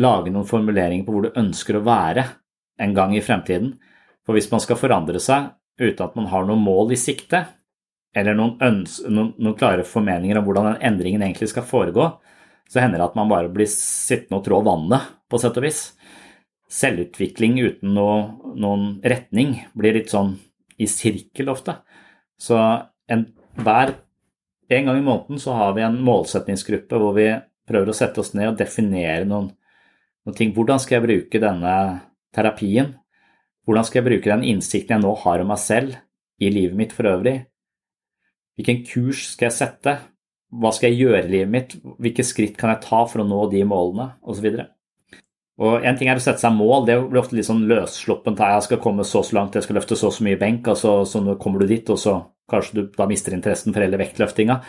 S1: Lage noen formuleringer på hvor du ønsker å være en gang i fremtiden. For hvis man skal forandre seg uten at man har noen mål i sikte, eller noen, noen, noen klare formeninger om hvordan den endringen egentlig skal foregå, så hender det at man bare blir sittende og trå vannet, på sett og vis. Selvutvikling uten noe, noen retning blir litt sånn i sirkel ofte. Så en, hver en gang i måneden så har vi en målsetningsgruppe hvor vi prøver å sette oss ned og definere noen, noen ting. Hvordan skal jeg bruke denne terapien? Hvordan skal jeg bruke den innsikten jeg nå har om meg selv i livet mitt for øvrig? Hvilken kurs skal jeg sette? Hva skal jeg gjøre i livet mitt? Hvilke skritt kan jeg ta for å nå de målene? Osv. Og En ting er å sette seg mål, det blir ofte litt sånn løssluppent. Jeg skal komme så så langt, jeg skal løfte så så mye benk, og så, så kommer du dit, og så kanskje du da mister interessen for hele vektløftinga.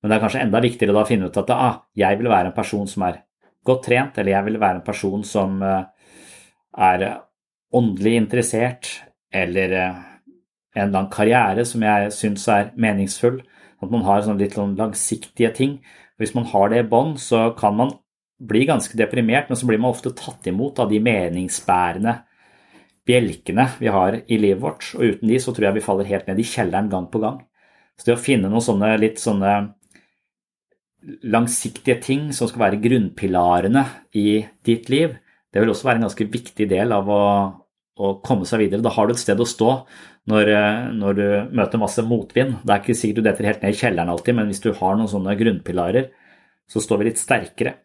S1: Men det er kanskje enda viktigere da å finne ut at ah, jeg vil være en person som er godt trent, eller jeg vil være en person som uh, er åndelig interessert, eller uh, en lang karriere som jeg syns er meningsfull. At man har sånn litt langsiktige ting. Hvis man har det i bånd, så kan man blir ganske deprimert, men så blir man ofte tatt imot av de meningsbærende bjelkene vi har i livet vårt. Og uten de så tror jeg vi faller helt ned i kjelleren gang på gang. Så det å finne noen sånne litt sånne langsiktige ting som skal være grunnpilarene i ditt liv, det vil også være en ganske viktig del av å, å komme seg videre. Da har du et sted å stå når, når, du møter masse motvind. Det er ikke sikkert du detter helt ned i kjelleren alltid, men hvis du har noen sånne grunnpilarer, så står vi litt sterkere.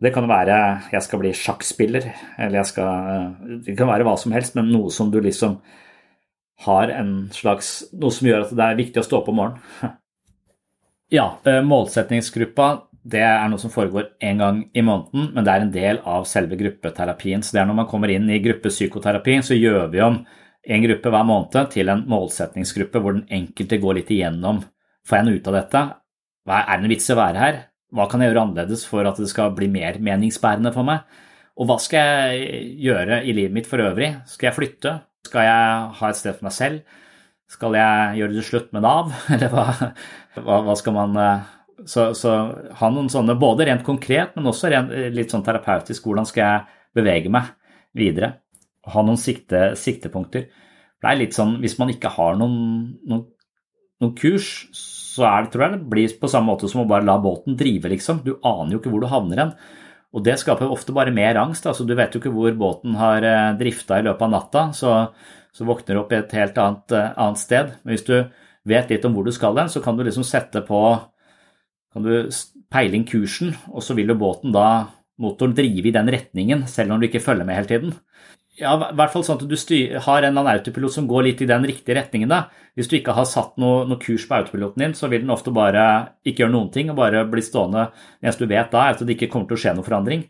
S1: Det kan være jeg skal bli sjakkspiller, eller jeg skal Det kan være hva som helst, men noe som du liksom har en slags Noe som gjør at det er viktig å stå opp om morgenen. <laughs> Ja, eh, målsettingsgruppa det er noe som foregår én gang i måneden, men det er en del av selve gruppeterapien. Så det er når man kommer inn i gruppepsykoterapi, så gjør vi om en gruppe hver måned til en målsetningsgruppe hvor den enkelte går litt igjennom. Får jeg noe ut av dette? Er det en vits i å være her? Hva kan jeg gjøre annerledes for at det skal bli mer meningsbærende for meg? Og hva skal jeg gjøre i livet mitt for øvrig? Skal jeg flytte? Skal jeg ha et sted for meg selv? Skal jeg gjøre det slutt med Nav, <laughs> eller hva, hva, skal man eh, så, så, ha noen sånne, både rent konkret, men også rent, litt sånn terapeutisk, hvordan skal jeg bevege meg videre? Ha noen sikte, siktepunkter. Det er litt sånn, Hvis man ikke har noen, noen, noen kurs, så er det, tror jeg det blir på samme måte som å bare la båten drive, liksom. Du aner jo ikke hvor du havner hen. Og det skaper ofte bare mer angst. altså Du vet jo ikke hvor båten har eh, drifta i løpet av natta. så så våkner du opp i et helt annet, eh, annet, sted. Men hvis du vet litt om hvor du skal hen, så kan du liksom sette på kan du peile inn kursen, og så vil jo båten da, motoren, drive i den retningen, selv om du ikke følger med hele tiden. Ja, i hvert fall sånn at du styr, har en autopilot som går litt i den riktige retningen. da. Hvis du ikke har satt noe, noe, kurs på autopiloten din, så vil den ofte bare ikke gjøre noen ting og bare bli stående. Det eneste du vet da, er at det ikke kommer til å skje noen forandring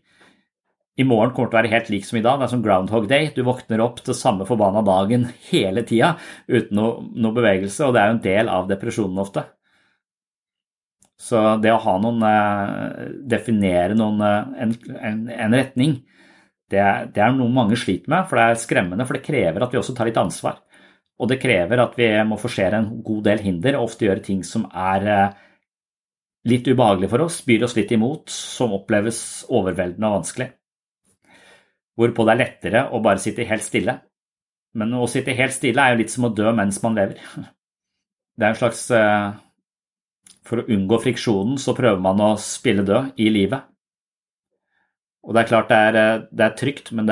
S1: i morgen kommer til å være helt lik som i dag. Det er som groundhog day. Du våkner opp til samme forbanna dagen <laughs> hele tida uten noe, noe, bevegelse, og det er jo en del av depresjonen ofte. Så det å ha noen eh, Definere noen, eh, en, en, en retning, det det er, noe mange sliter med, for det er skremmende. For det krever at vi også tar litt ansvar. Og det krever at vi må forsere en god del hinder, og ofte gjøre ting som er eh, litt ubehagelig for oss, byr oss litt imot, som oppleves overveldende og vanskelig hvorpå det er lettere å bare sitte helt stille. Men å sitte helt stille er jo litt som å dø mens man lever. <laughs> Det er en slags eh, For å unngå friksjonen så prøver man å spille død i livet. Og det er klart det er, eh, det er trygt, men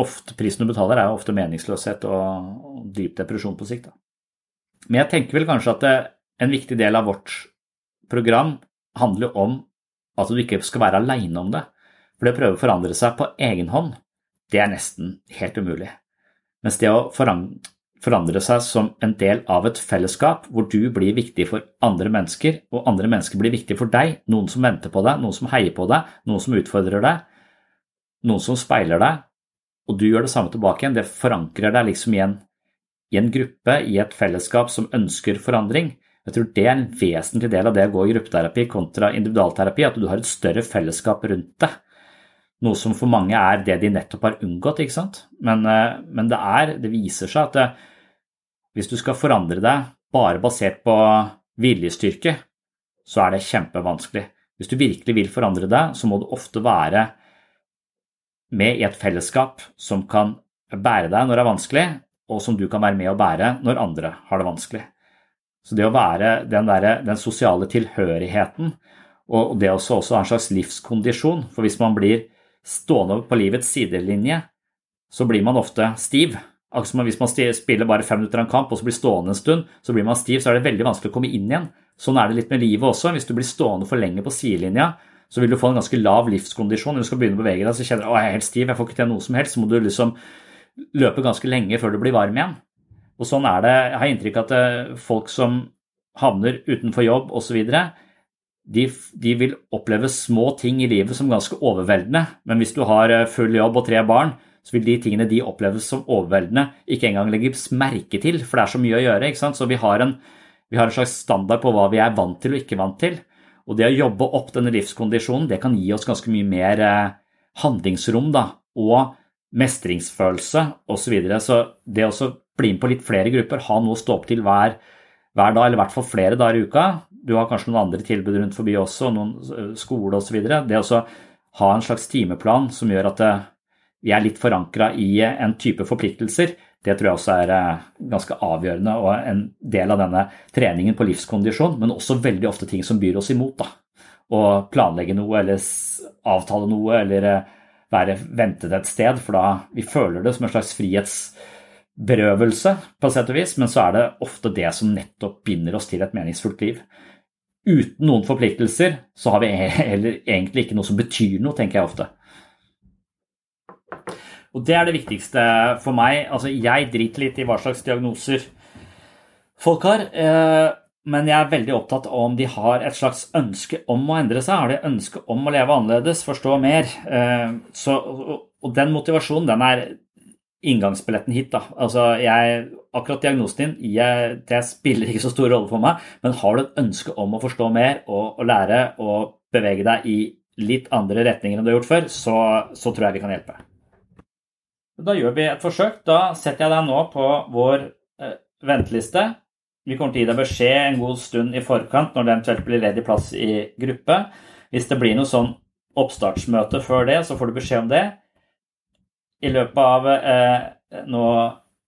S1: ofte, prisen du betaler, er ofte meningsløshet og, og dyp depresjon på sikt. Da. Men jeg tenker vel kanskje at det, en viktig del av vårt program handler om at du ikke skal være aleine om det. For det å prøve å forandre seg på egen hånd, det er nesten helt umulig. Mens det å forandre seg som en del av et fellesskap hvor du blir viktig for andre mennesker, og andre mennesker blir viktig for deg, noen som venter på deg, noen som heier på deg, noen som utfordrer deg, noen som speiler deg, og du gjør det samme tilbake igjen, det forankrer deg liksom igjen i en gruppe, i et fellesskap som ønsker forandring. Jeg tror det er en vesentlig del av det å gå i gruppeterapi kontra individualterapi, at du har et større fellesskap rundt deg noe som for mange er det de nettopp har unngått. ikke sant? Men, eh, men det, er, det viser seg at det, hvis du skal forandre deg bare basert på viljestyrke, så er det kjempevanskelig. Hvis du virkelig vil forandre deg, så må du ofte være med i et fellesskap som kan bære deg når det er vanskelig, og som du kan være med å bære når andre har det vanskelig. Så det å være den, der, den sosiale tilhørigheten, og det også, også ha en slags livskondisjon For hvis man blir stående på livets sidelinje, så blir man ofte stiv. Altså hvis man spiller bare fem minutter av en kamp og så blir stående en stund, så blir man stiv, så er det veldig vanskelig å komme inn igjen. Sånn er det litt med livet også. Hvis du blir stående for lenge på sidelinja, så vil du få en ganske lav livskondisjon. Når du skal begynne å bevege deg, så kjenner du at jeg er helt stiv, jeg får ikke til noe som helst. Så må du liksom løpe ganske lenge før du blir varm igjen. Og sånn er det. Jeg har inntrykk av at eh, folk som havner utenfor jobb osv., de, de, vil oppleve små ting i livet som ganske overveldende, men hvis du har eh, full jobb og tre barn, så vil de tingene de oppleves som overveldende, ikke engang legges merke til, for det er så mye å gjøre. ikke sant? Så vi har, en, vi har en slags standard på hva vi er vant til og ikke vant til. Og det å jobbe opp denne livskondisjonen, det kan gi oss ganske mye mer eh, handlingsrom da, og mestringsfølelse osv. Så, videre. så det å bli med på litt flere grupper, ha noe å stå opp til hver, hver dag, eller i hvert fall flere dager i uka, du har kanskje noen andre tilbud rundt forbi også, noen eh, skole osv. Det å ha en slags timeplan som gjør at eh, vi er litt forankra i en type forpliktelser, det tror jeg også er ganske avgjørende og en del av denne treningen på livskondisjon, men også veldig ofte ting som byr oss imot. da. Å planlegge noe eller avtale noe eller være ventet et sted, for da vi føler det som en slags frihetsberøvelse, på sett og vis, men så er det ofte det som nettopp binder oss til et meningsfullt liv uten noen forpliktelser, så har vi heller egentlig ikke noe som betyr noe, tenker jeg ofte. Og det er det viktigste for meg. Altså, jeg driter litt i hva slags diagnoser folk har. Eh, men jeg er veldig opptatt av om de har et slags ønske om å endre seg. Har de ønske om å leve annerledes, forstå mer? Eh, så, og den motivasjonen, den er inngangsbilletten hit. da. Altså, jeg, Akkurat diagnosen din jeg, det spiller ikke så stor rolle for meg, men har du et ønske om å forstå mer og, og lære og bevege deg i litt andre retninger enn du har gjort før, så, så tror jeg vi kan hjelpe. Da gjør vi et forsøk. Da setter jeg deg nå på vår eh, venteliste. Vi kommer til å gi deg beskjed en god stund i forkant når det eventuelt blir ledig plass i gruppe. Hvis det blir noe sånn oppstartsmøte før det, så får du beskjed om det. I løpet av eh, nå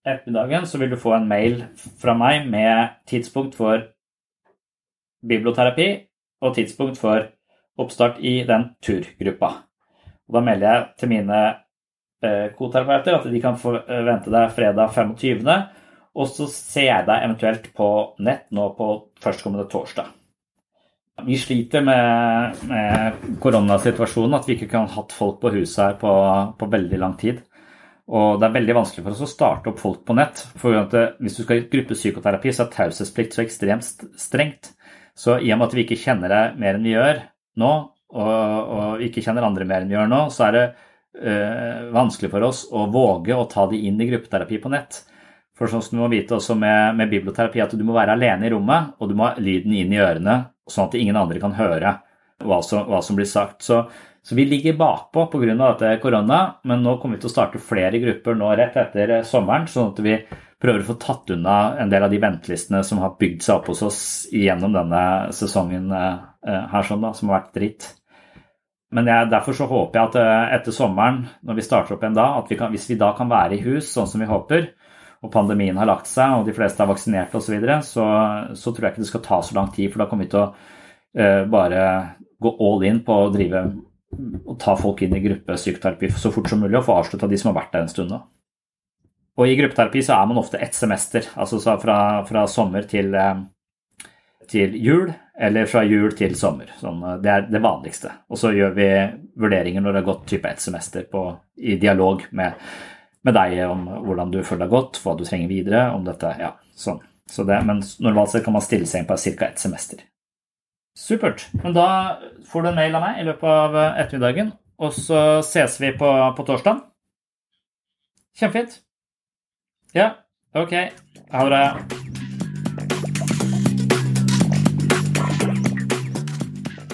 S1: ettermiddagen så vil du få en mail fra meg med tidspunkt for biblioterapi og tidspunkt for oppstart i den turgruppa. Og da melder jeg til mine koterapeuter at de kan forvente deg fredag 25. Og så ser jeg deg eventuelt på nett nå på førstkommende torsdag. Vi sliter med, med koronasituasjonen, at vi ikke kan ha hatt folk på huset her på, på, veldig lang tid. Og det er veldig vanskelig for oss å starte opp folk på nett. For hvis du skal i gruppepsykoterapi, så er taushetsplikt så ekstremt strengt. Så i og med at vi ikke kjenner deg mer enn vi gjør nå, og, og ikke kjenner andre mer enn vi gjør nå, så er det vanskelig for oss å våge å ta de inn i gruppeterapi på nett. For sånn som du må vite også med, med, biblioterapi, at du må være alene i rommet, og du må ha lyden inn i ørene, sånn at ingen andre kan høre hva som, hva som blir sagt. Så, så, vi ligger bakpå pga. dette korona, men nå kommer vi til å starte flere grupper nå rett etter sommeren, sånn at vi prøver å få tatt unna en del av de ventelistene som har bygd seg opp hos oss gjennom denne sesongen eh, her, sånn da, som har vært dritt. Men jeg, derfor så håper jeg at eh, etter sommeren, når vi starter opp igjen da, at vi kan, hvis vi da kan være i hus sånn som vi håper, og pandemien har lagt seg og de fleste er vaksinert osv., så, videre, så så tror jeg ikke det skal ta så lang tid. For da kommer vi til å uh, bare gå all in på å drive og ta folk inn i gruppepsykoterapi så fort som mulig og få avslutta de som har vært der en stund. nå. Og i gruppeterapi så er man ofte ett semester, altså fra, fra sommer til, uh, til, jul, eller fra jul til sommer. Sånn, det er det vanligste. Og så gjør vi vurderinger når det har gått type ett semester på, i dialog med med deg om hvordan du føler deg godt, hva du trenger videre, om dette, ja, sånn. Så det, men normalt sett kan man stille seg inn på ca. ett semester. Supert. Men da får du en mail av meg i løpet av ettermiddagen, og så ses vi på, på torsdag. Kjempefint. Ja, ok. Ha det.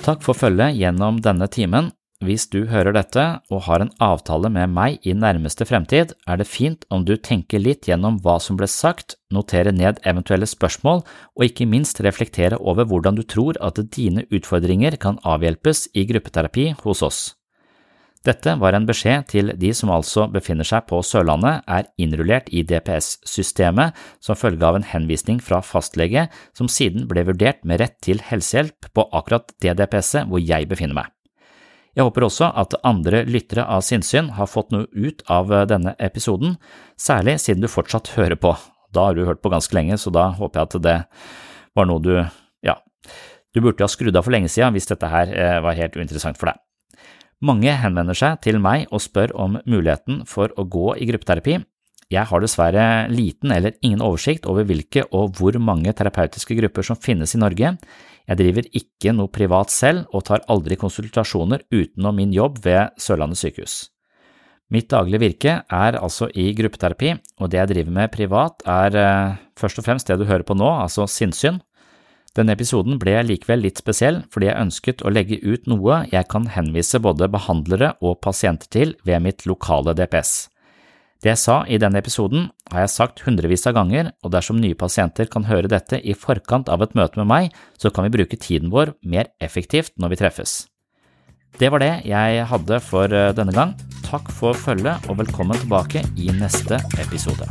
S4: Takk for følget gjennom denne timen. Hvis du hører dette og har en avtale med meg i nærmeste fremtid, er det fint om du tenker litt gjennom hva som ble sagt, noterer ned eventuelle spørsmål og ikke minst reflektere over hvordan du tror at dine utfordringer kan avhjelpes i gruppeterapi hos oss. Dette var en beskjed til de som altså befinner seg på Sørlandet, er innrullert i DPS-systemet som følge av en henvisning fra fastlege som siden ble vurdert med rett til helsehjelp på akkurat det DPS-et hvor jeg befinner meg. Jeg håper også at andre lyttere av sinnssyn har fått noe ut av eh, denne episoden, særlig siden du fortsatt hører på. Da har du hørt på ganske lenge, så da håper jeg at det var noe du, ja, du burde ha skrudd av for lenge siden hvis dette her eh, var helt uinteressant for deg. Mange henvender seg til meg og spør om muligheten for å gå i gruppeterapi. Jeg har dessverre liten eller ingen oversikt over hvilke og hvor mange terapeutiske grupper som finnes i Norge. Jeg driver ikke noe privat selv og tar aldri konsultasjoner utenom min jobb ved Sørlandet sykehus. Mitt daglige virke er altså i gruppeterapi, og det jeg driver med privat er eh, først og fremst det du hører på nå, altså sinnssyn. Denne episoden ble likevel litt spesiell fordi jeg ønsket å legge ut noe jeg kan henvise både behandlere og pasienter til ved mitt lokale DPS. Det jeg sa i denne episoden, har jeg sagt hundrevis av ganger, og dersom nye pasienter kan høre dette i forkant av et møte med meg, så kan vi bruke tiden vår mer effektivt når vi treffes. Det var det jeg hadde for eh, denne gang. Takk for følget, og velkommen tilbake i neste episode.